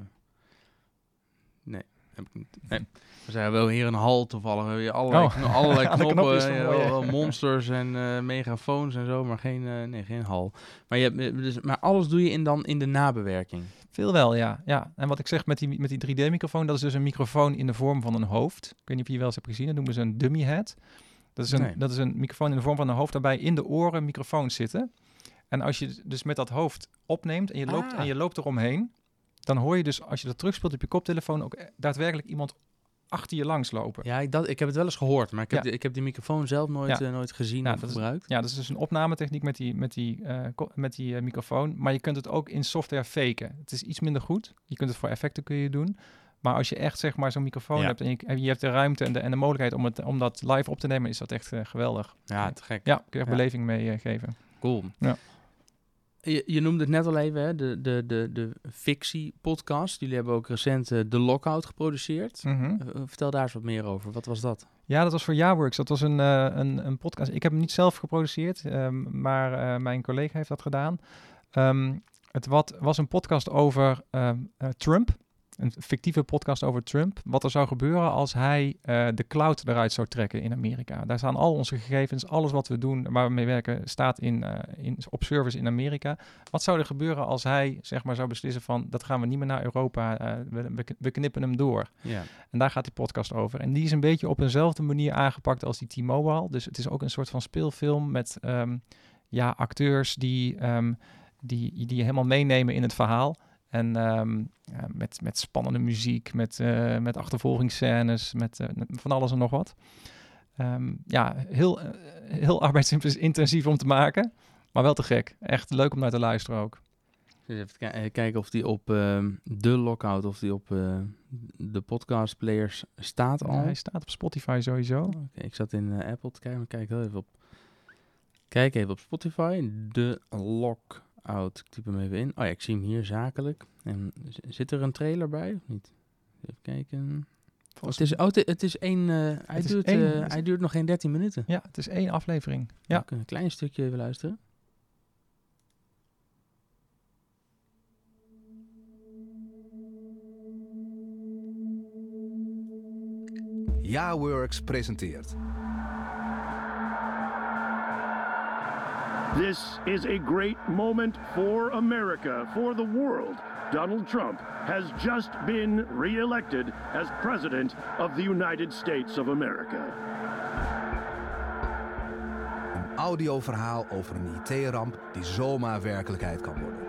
Nee, heb ik niet. Nee. We zijn wel hier een hal toevallig. We hebben hier allerlei, Oh. kno- allerlei Alle knoppen, knopjes eh, monsters en eh, megafoons en zo, maar geen, eh, nee, geen hal. Maar, je hebt, dus, maar alles doe je in dan in de nabewerking. Veel wel, ja. ja. En wat ik zeg met die, met die 3D-microfoon, dat is dus een microfoon in de vorm van een hoofd. Ik weet niet of je wel eens hebt gezien, dat noemen ze een dummy head. Dat is een, Nee. dat is een microfoon in de vorm van een hoofd, waarbij in de oren microfoons zitten. En als je dus met dat hoofd opneemt en je loopt, Ah. en je loopt eromheen, dan hoor je dus als je dat terugspeelt op je koptelefoon ook e- daadwerkelijk iemand achter je langs lopen. Ja, ik, dat, ik heb het wel eens gehoord, maar ik heb, Ja. ik heb die microfoon zelf nooit, Ja. eh, nooit gezien Ja, of is- gebruikt. Ja, dat is dus een opnametechniek met die, met die, eh, met die eh, microfoon. Maar je kunt het ook in software faken. Het is iets minder goed. Je kunt het voor effecten kun je doen. Maar als je echt zeg maar zo'n microfoon hebt en je, en je hebt de ruimte en de, en de mogelijkheid om, het, om dat live op te nemen, is dat echt eh, geweldig. Ja, te gek. Ja, kun je echt beleving mee eh, geven. Cool. Ja. Je, je noemde het net al even, hè, de, de, de, de fictie-podcast. Jullie hebben ook recent eh, The Lockout geproduceerd. Mhm. Eh, eh, vertel daar eens wat meer over. Wat was dat? Ja, dat was voor Jaworks. Dat was een, eh, een, een podcast. Ik heb hem niet zelf geproduceerd, ehm, maar eh, mijn collega heeft dat gedaan. Ehm, het wat, was een podcast over ehm, eh, Trump. Een fictieve podcast over Trump. Wat er zou gebeuren als hij eh, de cloud eruit zou trekken in Amerika. Daar staan al onze gegevens, alles wat we doen, waar we mee werken, staat in, eh, in, op service in Amerika. Wat zou er gebeuren als hij zeg maar, zou beslissen van dat gaan we niet meer naar Europa, eh, we, we, knippen hem door. En daar gaat die podcast over. En die is een beetje op eenzelfde manier aangepakt als die T-Mobile. Dus het is ook een soort van speelfilm met ehm, ja, acteurs die, ehm, die, die je helemaal meenemen in het verhaal. En ehm, ja, met, met spannende muziek, met, eh, met achtervolgingsscènes, met eh, van alles en nog wat. Ehm, ja, heel, eh, heel arbeidsintensief om te maken, maar wel te gek. Echt leuk om naar te luisteren ook. Dus even ki- kijken of die op ehm, de lockout, of die op de podcast players staat al. Ja, hij staat op Spotify sowieso. Ik zat in Apple te kijken, maar kijk heel even op. Kijk even op Spotify. De Lockout. Ik typ hem even in. Oh ja, ik zie hem hier zakelijk. En zit er een trailer bij of niet? Even kijken. Oh, het, is, oh, het, is één. eh, hij, Het is duurt, één- eh, hij duurt nog geen 13 minuten. Ja, het is één aflevering. Ja. We kunnen een klein stukje even luisteren. Ja-Works presenteert. This is a great moment for America, for the world. Donald Trump has just been reelected as President of the United States of America. Een audioverhaal over een IT-ramp die zomaar werkelijkheid kan worden.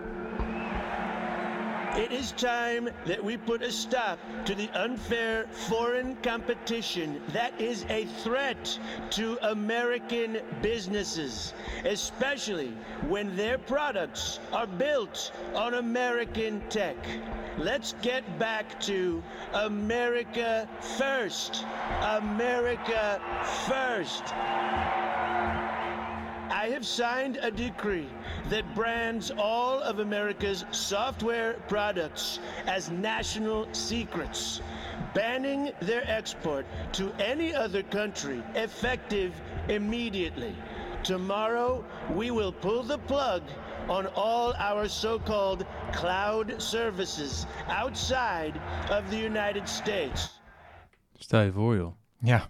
It is time that we put a stop to the unfair foreign competition that is a threat to American businesses, especially when their products are built on American tech. Let's get back to America first. America first. I have signed a decree that brands all of America's software products as national secrets, banning their export to any other country effective immediately. Tomorrow, we will pull the plug on all our so called cloud services outside of the United States. Stel je voor, joh. Ja.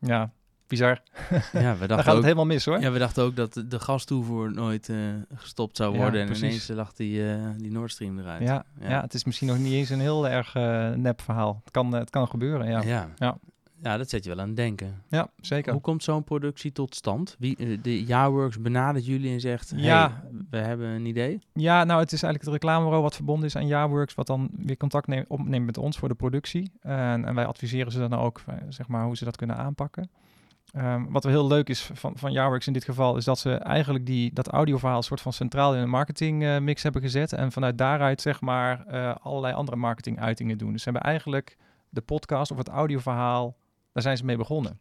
Ja, bizar. Ja, we Dan dachten gaat ook, het helemaal mis hoor. Ja, we dachten ook dat de- gastoevoer nooit eh, gestopt zou Ja, worden. en ineens lag die, eh, die Nord Stream eruit. Ja, ja. het is misschien nog niet eens een heel erg eh, nep verhaal. Het kan, het kan gebeuren, ja. Ja. ja. Ja, dat zet je wel aan het denken. Ja, zeker. Hoe komt zo'n productie tot stand? Wie, de Jaworks benadert jullie en zegt, Ja. ja, we hebben een idee. Ja, nou, het is eigenlijk het reclamebureau wat verbonden is aan Jaworks, wat dan weer contact neemt, opneemt met ons voor de productie. En, en wij adviseren ze dan ook, zeg maar, hoe ze dat kunnen aanpakken. Ehm, wat wel heel leuk is van, van Jaworks in dit geval, is dat ze eigenlijk die, dat audioverhaal soort van centraal in een marketingmix mix hebben gezet. En vanuit daaruit, zeg maar, eh, allerlei andere marketinguitingen doen. Dus ze hebben eigenlijk de podcast of het audioverhaal, daar zijn ze mee begonnen.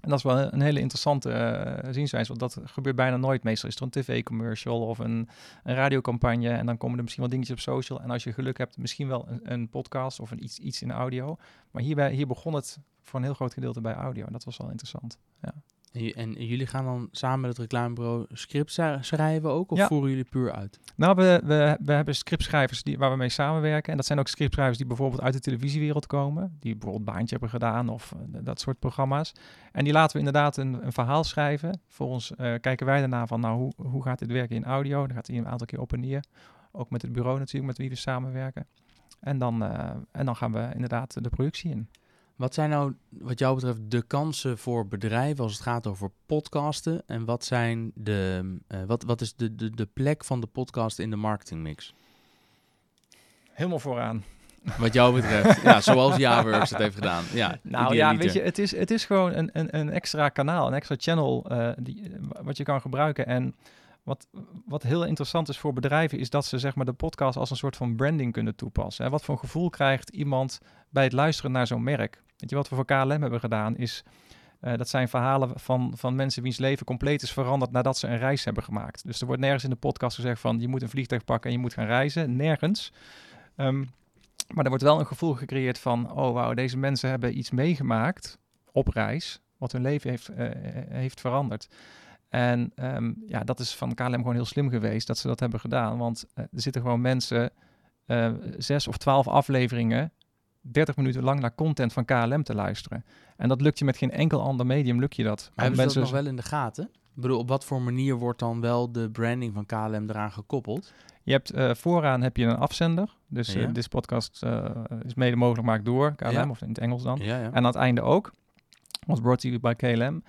En dat is wel een hele interessante eh, zienswijze, want dat gebeurt bijna nooit. Meestal is er een tv-commercial of een, een radiocampagne en dan komen er misschien wel dingetjes op social. En als je geluk hebt, misschien wel een, een podcast of een iets, iets in audio. Maar hierbij, hier begon het voor een heel groot gedeelte bij audio en dat was wel interessant. Ja. En, jullie gaan dan samen met het reclamebureau scripts sch- schrijven ook? Of Ja. voeren jullie puur uit? Nou, we, we, we hebben scriptschrijvers die, waar we mee samenwerken. En dat zijn ook scriptschrijvers die bijvoorbeeld uit de televisiewereld komen. Die bijvoorbeeld Baantje hebben gedaan of eh, dat soort programma's. En die laten we inderdaad een, een verhaal schrijven. Volgens eh, kijken wij daarna van, nou, hoe, hoe gaat dit werken in audio? Dan gaat hij een aantal keer op en neer. Ook met het bureau natuurlijk, met wie we samenwerken. En dan, eh, en dan gaan we inderdaad de productie in. Wat zijn nou, wat jou betreft, de kansen voor bedrijven als het gaat over podcasten? En wat, zijn de, eh, wat, wat is de, de, de plek van de podcast in de marketingmix? Helemaal vooraan. Wat jou betreft. ja, zoals Jaworks het heeft gedaan. Ja, nou ja, weet je, het is, het is gewoon een, een, een extra kanaal, een extra channel eh, die, eh, wat je kan gebruiken. En wat, wat heel interessant is voor bedrijven, is dat ze zeg maar, de podcast als een soort van branding kunnen toepassen. Hè. Wat voor gevoel krijgt iemand bij het luisteren naar zo'n merk? Je, wat we voor KLM hebben gedaan, is eh, dat zijn verhalen van, van mensen wiens leven compleet is veranderd nadat ze een reis hebben gemaakt. Dus er wordt nergens in de podcast gezegd van je moet een vliegtuig pakken en je moet gaan reizen. Nergens. Ehm, maar er wordt wel een gevoel gecreëerd van, oh wauw, deze mensen hebben iets meegemaakt op reis, wat hun leven heeft, eh, heeft veranderd. En ehm, ja, dat is van KLM gewoon heel slim geweest dat ze dat hebben gedaan. Want eh, er zitten gewoon mensen, eh, zes of twaalf afleveringen, 30 minuten lang naar content van KLM te luisteren. En dat lukt je met geen enkel ander medium, lukt je dat. Maar hebben mensen dat nog wel in de gaten? Ik bedoel, op wat voor manier wordt dan wel de branding van KLM eraan gekoppeld? Je hebt eh, vooraan heb je een afzender. Dus eh, Ja. deze podcast eh, is mede mogelijk gemaakt door KLM, Ja. of in het Engels dan. Ja. En aan het einde ook. Was brought to you by KLM.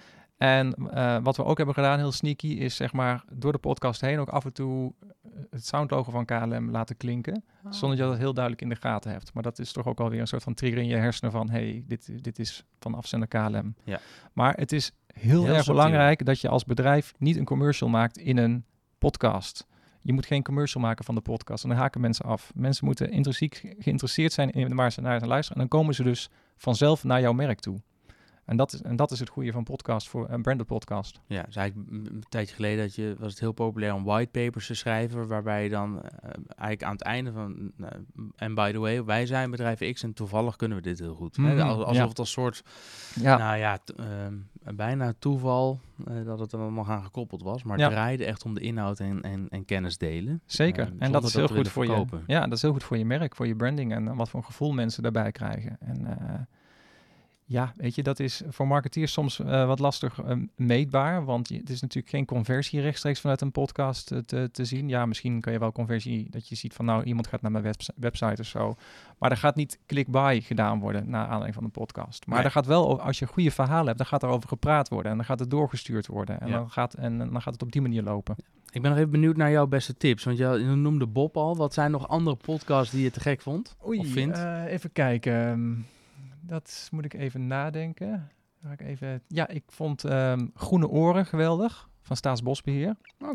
En eh, wat we ook hebben gedaan, heel sneaky, is zeg maar door de podcast heen ook af en toe eh, het soundlogo van KLM laten klinken. Ah. Zonder dat je dat heel duidelijk in de gaten hebt. Maar dat is toch ook alweer een soort van trigger in je hersenen van... hey, dit, dit is van afzender KLM. Ja. Maar het is heel, Heel erg belangrijk dat je als bedrijf niet een commercial maakt in een podcast. Je moet geen commercial maken van de podcast. En dan haken mensen af. Mensen moeten intrinsiek geïnteresseerd zijn in waar ze naar gaan luisteren. En dan komen ze dus vanzelf naar jouw merk toe. En dat is, en dat is het goede van podcast voor een branded podcast. Ja, dus eigenlijk een tijdje geleden dat je, was het heel populair om whitepapers te schrijven, waarbij je dan eh, eigenlijk aan het einde van, nou, en by the way, wij zijn bedrijf X en toevallig kunnen we dit heel goed. Hè? Mhm, Als- Alsof ja. het als soort, Ja. nou ja, ehm, bijna toeval eh, dat het er dan nog aan gekoppeld was, maar Ja. het draaide echt om de inhoud en, en, en kennis delen. Zeker. En dat is heel goed voor verkopen. je. Ja, dat is heel goed voor je merk, voor je branding en eh, wat voor een gevoel mensen daarbij krijgen. En eh, ja, weet je, dat is voor marketeers soms eh, wat lastig eh, meetbaar, want het is natuurlijk geen conversie rechtstreeks vanuit een podcast eh, te, te zien. Ja, misschien kan je wel conversie dat je ziet van nou iemand gaat naar mijn webs- website of zo, maar er gaat niet click-buy gedaan worden naar aanleiding van een podcast. Maar Nee. er gaat wel, als je goede verhalen hebt, dan gaat er over gepraat worden en dan gaat het doorgestuurd worden en, Ja. dan, gaat, en dan gaat het op die manier lopen. Ik ben nog even benieuwd naar jouw beste tips, want je noemde Bob al. Wat zijn nog andere podcasts die je te gek vond of vindt? eh, even kijken. Dat moet ik even nadenken. Ik even... Ja, ik vond ehm, Groene Oren geweldig van Staatsbosbeheer. Oh.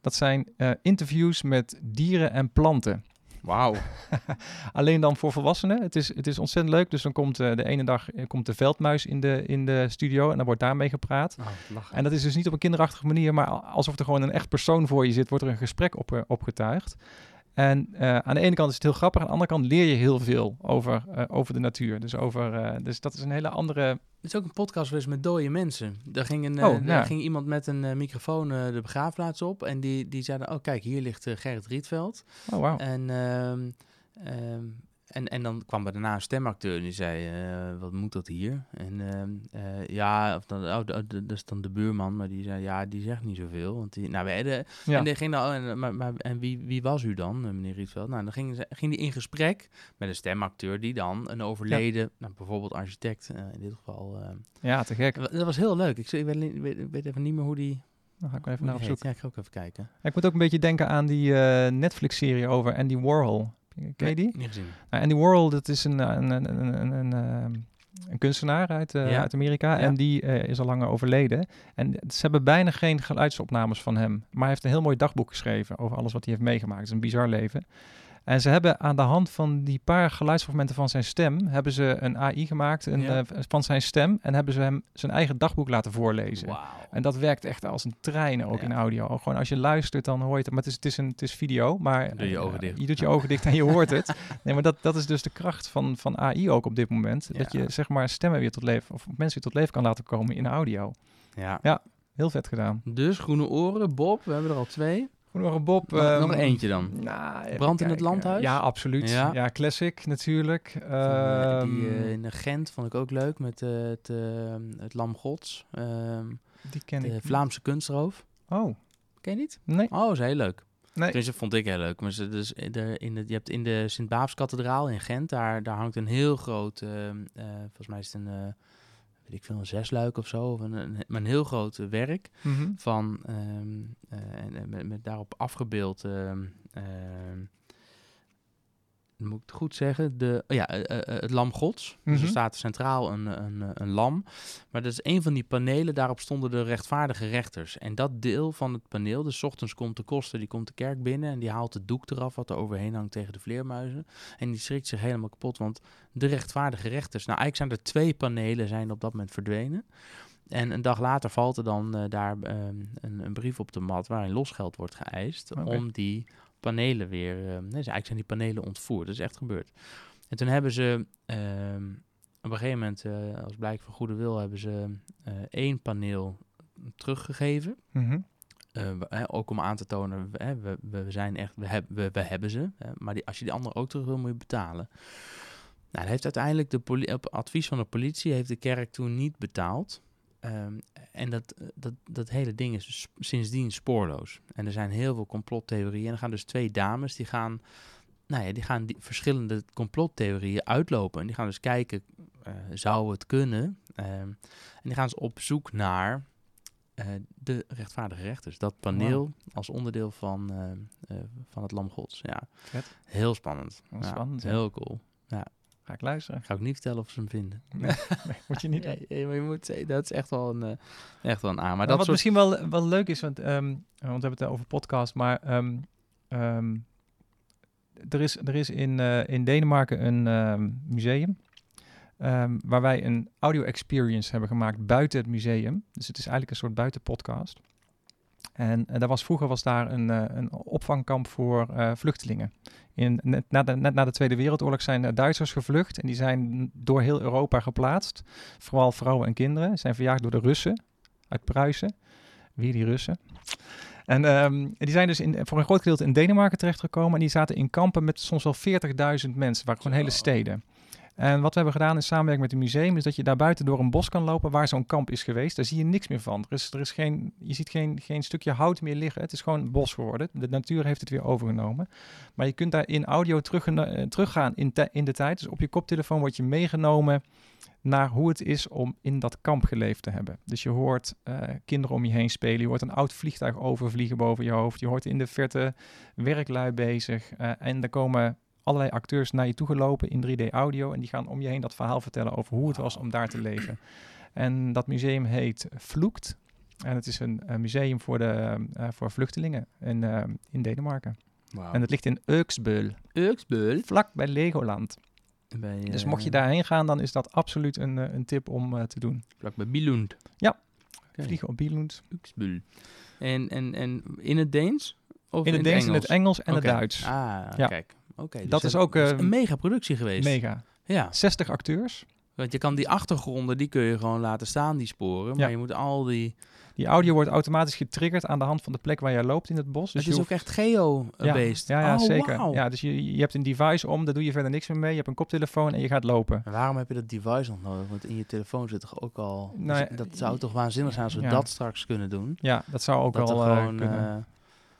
Dat zijn eh, interviews met dieren en planten. Wauw. Alleen dan voor volwassenen. Het is, het is ontzettend leuk. Dus dan komt eh, de ene dag eh, komt de veldmuis in de, in de studio en dan wordt daarmee gepraat. Oh. En dat is dus niet op een kinderachtige manier, maar al- alsof er gewoon een echt persoon voor je zit, wordt er een gesprek op, opgetuigd. En eh, aan de ene kant is het heel grappig, aan de andere kant leer je heel veel over, eh, over de natuur. Dus, over, eh, dus dat is een hele andere... Het is ook een podcast geweest met dode mensen. Daar ging, een, Oh, ja. daar ging iemand met een microfoon de begraafplaats op. En die, die zeiden, oh kijk, hier ligt Gerrit Rietveld. Oh, wauw. En, ehm, ehm, en, en dan kwam er daarna een stemacteur en die zei, eh, wat moet dat hier? En ehm, eh, ja, of dan, oh, d- dat is dan de buurman, maar die zei, ja, die zegt niet zoveel. Want die, nou, we hadden, Ja. En, die ging dan, en, maar, maar, en wie, wie was u dan, eh, meneer Rietveld? Nou, dan ging, ging die in gesprek met een stemacteur die dan een overleden, nou, bijvoorbeeld architect eh, in dit geval. eh, Ja, te gek. dat was heel leuk. Ik, weet, even niet meer hoe die. Dan ga ik wel even naar op zoek. Ja, ik ga ook even kijken. Ja, ik moet ook een beetje denken aan die eh, Netflix-serie over Andy Warhol. Ken je Nee, die? niet gezien. Nou, Andy Warhol, dat is een, een, een, een, een, een, ehm, een kunstenaar uit, eh, Ja. uit Amerika. Ja. En die eh, is al lang overleden. En ze hebben bijna geen geluidsopnames van hem. Maar hij heeft een heel mooi dagboek geschreven over alles wat hij heeft meegemaakt. Het is een bizar leven. En ze hebben aan de hand van die paar geluidsfragmenten van zijn stem... hebben ze een AI gemaakt een, Ja. eh, van zijn stem... en hebben ze hem zijn eigen dagboek laten voorlezen. En dat werkt echt als een trein ook in audio. Gewoon als je luistert, dan hoor je het. Maar het is, het is, een, het is video, maar Doe je ogen dicht. je doet je ogen dicht en je hoort het. Nee, maar dat, dat is dus de kracht van, van AI ook op dit moment. Dat je zeg maar stemmen weer tot leven, of mensen weer tot leven kan laten komen in audio. Ja. Ja, heel vet gedaan. Dus Groene Oren, Bob, we hebben er al twee. Groene Oren, Bob. Nog, ehm, nog eentje dan. Nou, Brand in het landhuis? Ja, absoluut. Ja. Ja, classic natuurlijk. Van, eh, die Ehm, eh, in de Gent vond ik ook leuk met eh, het, het Lam Gods. Ehm, Die ken de ik niet. Vlaamse kunstroof. Oh. Ken je niet? Nee. Oh, is heel leuk. Nee. Dat vond ik heel leuk. Maar ze, dus in de, in de, je hebt in de Sint-Baafskathedraal in Gent, daar, daar hangt een heel groot, ehm, volgens mij is het een, weet ik veel, een zesluik of zo, of een, een, een heel groot eh, werk Mhm. van, ehm, eh, en, met daarop afgebeeld, ehm, ehm, moet ik het goed zeggen, de, oh ja, eh, eh, het lam gods. Dus Mhm. er staat centraal een, een, een lam. Maar dat is een van die panelen, daarop stonden de rechtvaardige rechters. En dat deel van het paneel, dus 's ochtends komt de koster, die komt de kerk binnen en die haalt het doek eraf wat er overheen hangt tegen de vleermuizen. En die schrikt zich helemaal kapot, want de rechtvaardige rechters, nou eigenlijk zijn er twee panelen, zijn op dat moment verdwenen. En een dag later valt er dan eh, daar ehm, een, een brief op de mat waarin losgeld wordt geëist om die panelen weer, eh, nee, dus eigenlijk zijn die panelen ontvoerd. Dat is echt gebeurd. En toen hebben ze ehm, op een gegeven moment, eh, als blijk van goede wil, hebben ze eh, één paneel teruggegeven. Mhm. Ook om aan te tonen, we, we, zijn echt, we, heb, we, we hebben ze. maar die, als je die andere ook terug wil, moet je betalen. Nou, heeft uiteindelijk de op advies van de politie heeft de kerk toen niet betaald. Ehm, en dat, dat, dat hele ding is sindsdien spoorloos. En er zijn heel veel complottheorieën. En er gaan dus twee dames, die gaan, nou ja, die gaan die verschillende complottheorieën uitlopen. En die gaan dus kijken, eh, zou het kunnen? Ehm, en die gaan dus op zoek naar eh, de rechtvaardige rechters. Dat paneel als onderdeel van, eh, eh, van het Lam Gods. Ja, Vet. heel spannend. Wel Ja, spannend, ja. Heel cool. Ja. Ga ik luisteren. Ga ik niet vertellen of ze hem vinden. Nee, nee, moet je niet Nee, nee, maar je moet dat is echt wel een, eh, echt wel een aan. Maar Maar dat wat soort... misschien wel, wel leuk is, want, ehm, want we hebben het over podcast, maar ehm, ehm, er, is, er is in, eh, in Denemarken een ehm, museum ehm, waar wij een audio experience hebben gemaakt buiten het museum. Dus het is eigenlijk een soort buitenpodcast. En eh, daar was, vroeger was daar een, eh, een opvangkamp voor eh, vluchtelingen. In, net, na de, net na de Tweede Wereldoorlog zijn Duitsers gevlucht en die zijn door heel Europa geplaatst. Vooral vrouwen en kinderen. Zijn verjaagd door de Russen uit Pruisen. Weer die Russen. En ehm, die zijn dus in, voor een groot gedeelte in Denemarken terechtgekomen. En die zaten in kampen met soms wel 40.000 mensen. waren gewoon hele steden. En wat we hebben gedaan in samenwerking met het museum... is dat je daar buiten door een bos kan lopen waar zo'n kamp is geweest. Daar zie je niks meer van. Er is, er is geen, je ziet geen, geen stukje hout meer liggen. Het is gewoon bos geworden. De natuur heeft het weer overgenomen. Maar je kunt daar in audio terug, eh, teruggaan in, in de tijd. Dus op je koptelefoon word je meegenomen naar hoe het is om in dat kamp geleefd te hebben. Dus je hoort eh, kinderen om je heen spelen, je hoort een oud vliegtuig overvliegen boven je hoofd, je hoort in de verte werklui bezig eh, en er komen allerlei acteurs naar je toe gelopen in 3D audio en die gaan om je heen dat verhaal vertellen over hoe het was om daar te leven. En dat museum heet Vloekt en het is een, eh, museum voor, de, eh, voor vluchtelingen in, eh, in Denemarken. En het ligt in Euksbøl. Euksbøl? Vlak bij Legoland. Bij, Dus mocht je daarheen gaan, dan is dat absoluut een, een tip om te doen. Vlak bij Billund. Ja, Oké. vliegen op Billund. Uxbüll. En, en, en in het Deens? Of In het Deens, in het Engels en het. Duits. Ah, Ja. kijk. Oké, dus Dat is ook, dat is eh, een mega productie geweest. Mega. Ja. 60 acteurs. Want je kan die achtergronden, die kun je gewoon laten staan, die sporen. Maar Ja. je moet al die... Die audio wordt automatisch getriggerd aan de hand van de plek waar jij loopt in het bos. Dus het is ook echt geo-based. Ja, ja, ja Oh, zeker. Ja, dus je, je hebt een device om, daar doe je verder niks meer mee. Je hebt een koptelefoon en je gaat lopen. En waarom heb je dat device nog nodig? Want in je telefoon zit toch ook al... Nou ja, dat zou toch waanzinnig zijn als we ja. dat straks kunnen doen? Ja, dat zou ook dat er eh, gewoon, kunnen. eh,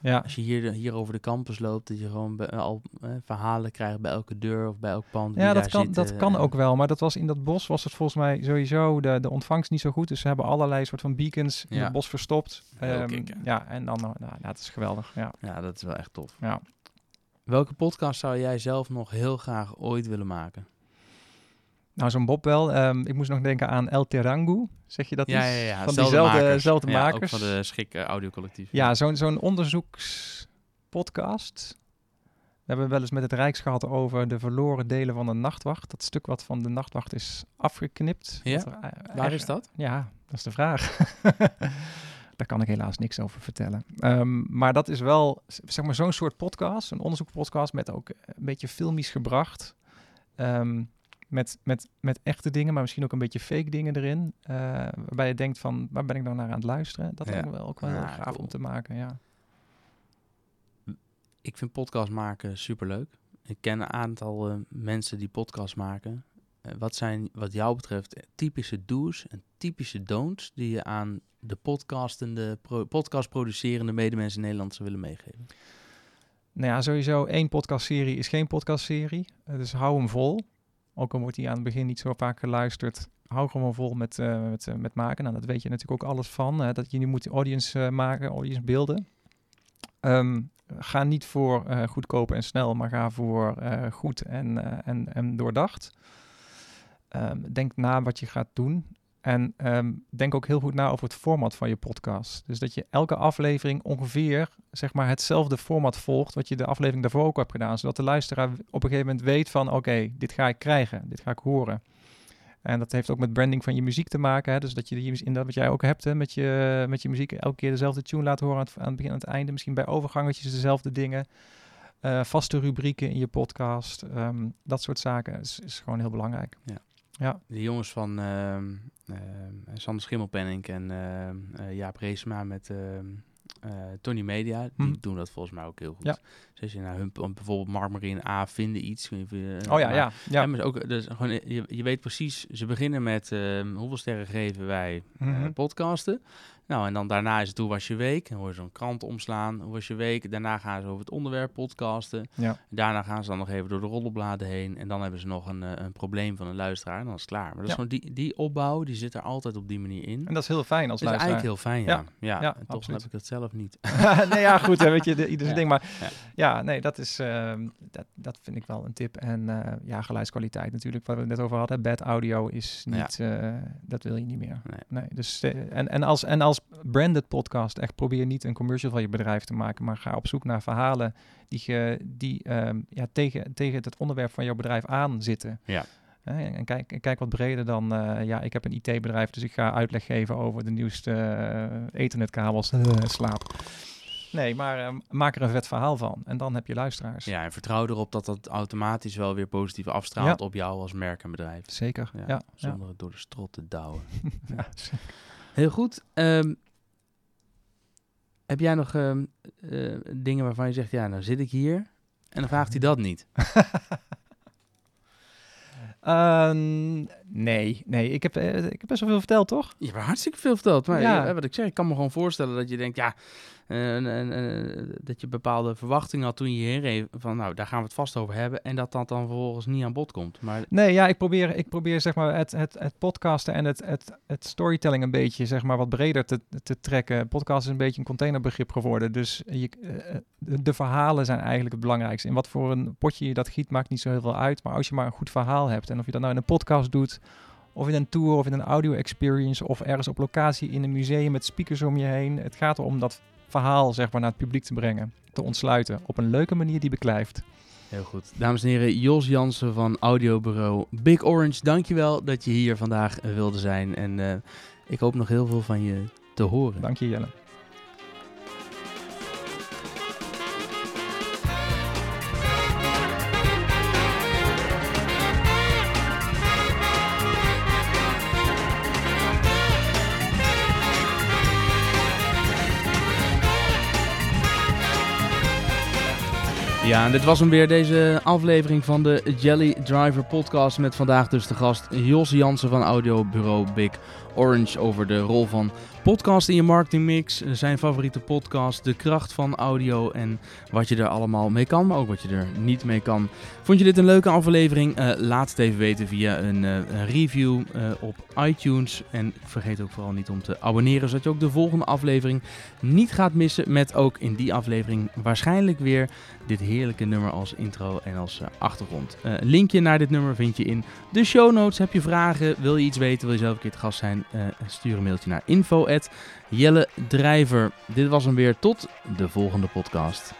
Ja. Als je hier, hier over de campus loopt, dat je gewoon bij- al eh, verhalen krijgt bij elke deur of bij elk pand. Ja, dat kan, dat eh, kan ook wel. Maar dat was in dat bos was het volgens mij sowieso de, de ontvangst niet zo goed. Dus ze hebben allerlei soort van beacons in het bos verstopt. Ehm, ja, en dan, nou, nou, dat is geweldig. Ja. Ja, dat is wel echt tof. Ja. Welke podcast zou jij zelf nog heel graag ooit willen maken? Nou, zo'n Bob wel. Ehm, ik moest nog denken aan El Terangu. Zeg je dat ja, iets? ja, ja. Van zelfde diezelfde makers. makers. ook van de Schik eh, Audio Collectief. Ja, zo'n zo'n onderzoekspodcast. We hebben wel eens met het Rijks gehad over de verloren delen van de nachtwacht. Dat stuk wat van de nachtwacht is afgeknipt. Ja? Er, eh, Waar is dat? Ja, dat is de vraag. Daar kan ik helaas niks over vertellen. Ehm, maar dat is wel, zeg maar, zo'n soort podcast, een onderzoekpodcast met ook een beetje filmisch gebracht. Ehm, met, met, met echte dingen, maar misschien ook een beetje fake dingen erin. eh, waarbij je denkt van, waar ben ik nou naar aan het luisteren? Dat Ja. lijkt me wel ook wel heel gaaf cool. om te maken, ja. Ik vind podcast maken superleuk. Ik ken een aantal eh, mensen die podcast maken. Eh, wat zijn, wat jou betreft, typische do's en typische don'ts die je aan de podcastende, pro, podcastproducerende medemensen in Nederland zou willen meegeven? Nou ja, sowieso één podcastserie is geen podcastserie. Dus hou hem vol. Ook al wordt hij aan het begin niet zo vaak geluisterd. Hou gewoon vol met, eh, met, eh, met maken. Nou, dat weet je natuurlijk ook alles van. dat je nu moet audience eh, maken, audience beelden. Ehm, ga niet voor goedkoop en snel, maar ga voor goed en, en, en doordacht. Ehm, denk na wat je gaat doen. En ehm, denk ook heel goed na over het format van je podcast. Dus dat je elke aflevering ongeveer zeg maar, hetzelfde format volgt wat je de aflevering daarvoor ook hebt gedaan. Zodat de luisteraar op een gegeven moment weet van oké, dit ga ik krijgen, dit ga ik horen. En dat heeft ook met branding van je muziek te maken. Hè? Dus dat je inderdaad wat jij ook hebt met, je, met je muziek elke keer dezelfde tune laat horen aan het, aan het begin en het einde. Misschien bij overgangetjes dezelfde dingen. Eh, vaste rubrieken in je podcast. ehm, dat soort zaken is, is gewoon heel belangrijk. Ja. Ja. De jongens van ehm, Sander Schimmelpenning en ehm, eh, Jaap Reesma met eh, Tony Media, die Hm. doen dat volgens mij ook heel goed. Ja. Dus als je naar hun, bijvoorbeeld Mark en A vinden iets. eh, Oh ja, ja, ja. maar ook, dus gewoon, eh, je, je weet precies, ze beginnen met ehm, hoeveel sterren geven wij eh, Mhm. podcasten. Nou, en dan daarna is het hoe was je week. Dan hoor je zo'n krant omslaan. Hoe was je week? Daarna gaan ze over het onderwerp podcasten. Ja. Daarna gaan ze dan nog even door de roddelbladen heen. En dan hebben ze nog een, een probleem van een luisteraar. En dan is het klaar. Maar dat is gewoon die, die opbouw, die zit er altijd op die manier in. En dat is heel fijn als dat is luisteraar. eigenlijk heel fijn, ja. Ja, ja, en toch heb ik het zelf niet. nee, ja, goed, hè, weet je, de, ieder ding. Maar Ja. Ja, nee, dat is, ehm, dat, dat vind ik wel een tip. En eh, ja, geluidskwaliteit natuurlijk, wat we het net over hadden. Bad audio is Ja. niet, eh, dat wil je niet meer. Nee. dus, eh, en, en, als, en als branded podcast, echt probeer niet een commercial van je bedrijf te maken, maar ga op zoek naar verhalen die, je, die ehm, ja, tegen, tegen het onderwerp van jouw bedrijf aan zitten. Ja. En kijk, en kijk wat breder dan, ja, ik heb een IT-bedrijf, dus ik ga uitleg geven over de nieuwste eh, ethernetkabels. Slaap. Nee, maar eh, maak er een vet verhaal van. En dan heb je luisteraars. Ja, en vertrouw erop dat dat automatisch wel weer positief afstraalt Ja. op jou als merk en bedrijf. Zeker, ja, Zonder het door de strot te douwen. Heel goed. Ehm, heb jij nog ehm, eh, dingen waarvan je zegt, ja, nou zit ik hier en dan vraagt hij dat niet? Ehm, nee, nee. Ik heb, eh, ik heb best wel veel verteld, toch? Je hebt hartstikke veel verteld. Maar Ja. wat ik zeg, ik kan me gewoon voorstellen dat je denkt, ja, en- dat je bepaalde verwachtingen had toen je hierheen reed. Van nou, daar gaan we het vast over hebben. En dat dat dan vervolgens niet aan bod komt. Maar Nee, ja, ik probeer, ik probeer zeg maar het, het, het podcasten en het, het, het storytelling een beetje zeg maar wat breder te, te trekken. Podcast is een beetje een containerbegrip geworden. Dus je, eh, de, de verhalen zijn eigenlijk het belangrijkste. In wat voor een potje je dat giet, maakt niet zo heel veel uit. Maar als je maar een goed verhaal hebt en of je dat nou in een podcast doet, of in een tour, of in een audio experience, of ergens op locatie in een museum met speakers om je heen. Het gaat erom dat verhaal zeg maar naar het publiek te brengen, te ontsluiten op een leuke manier die beklijft. Heel goed. Dames en heren, Jos Jansen van audiobureau Big Orange. Dankjewel dat je hier vandaag eh, wilde zijn. En eh, ik hoop nog heel veel van je te horen. Dank je Jelle. Ja, en dit was hem weer, deze aflevering van de Jelly Driver podcast. Met vandaag dus de gast Jos Jansen van audiobureau Big Orange over de rol van podcast in je marketingmix. Zijn favoriete podcast, de kracht van audio en wat je er allemaal mee kan, maar ook wat je er niet mee kan. Vond je dit een leuke aflevering? Eh, laat het even weten via een, eh, review eh, op iTunes. En vergeet ook vooral niet om te abonneren, zodat je ook de volgende aflevering niet gaat missen. Met ook in die aflevering waarschijnlijk weer dit heerlijke nummer als intro en als eh, achtergrond. Eh, linkje naar dit nummer vind je in de show notes. Heb je vragen? Wil je iets weten? Wil je zelf een keer te gast zijn? Eh, stuur een mailtje naar info Jelle Drijver. Dit was hem weer. Tot de volgende podcast.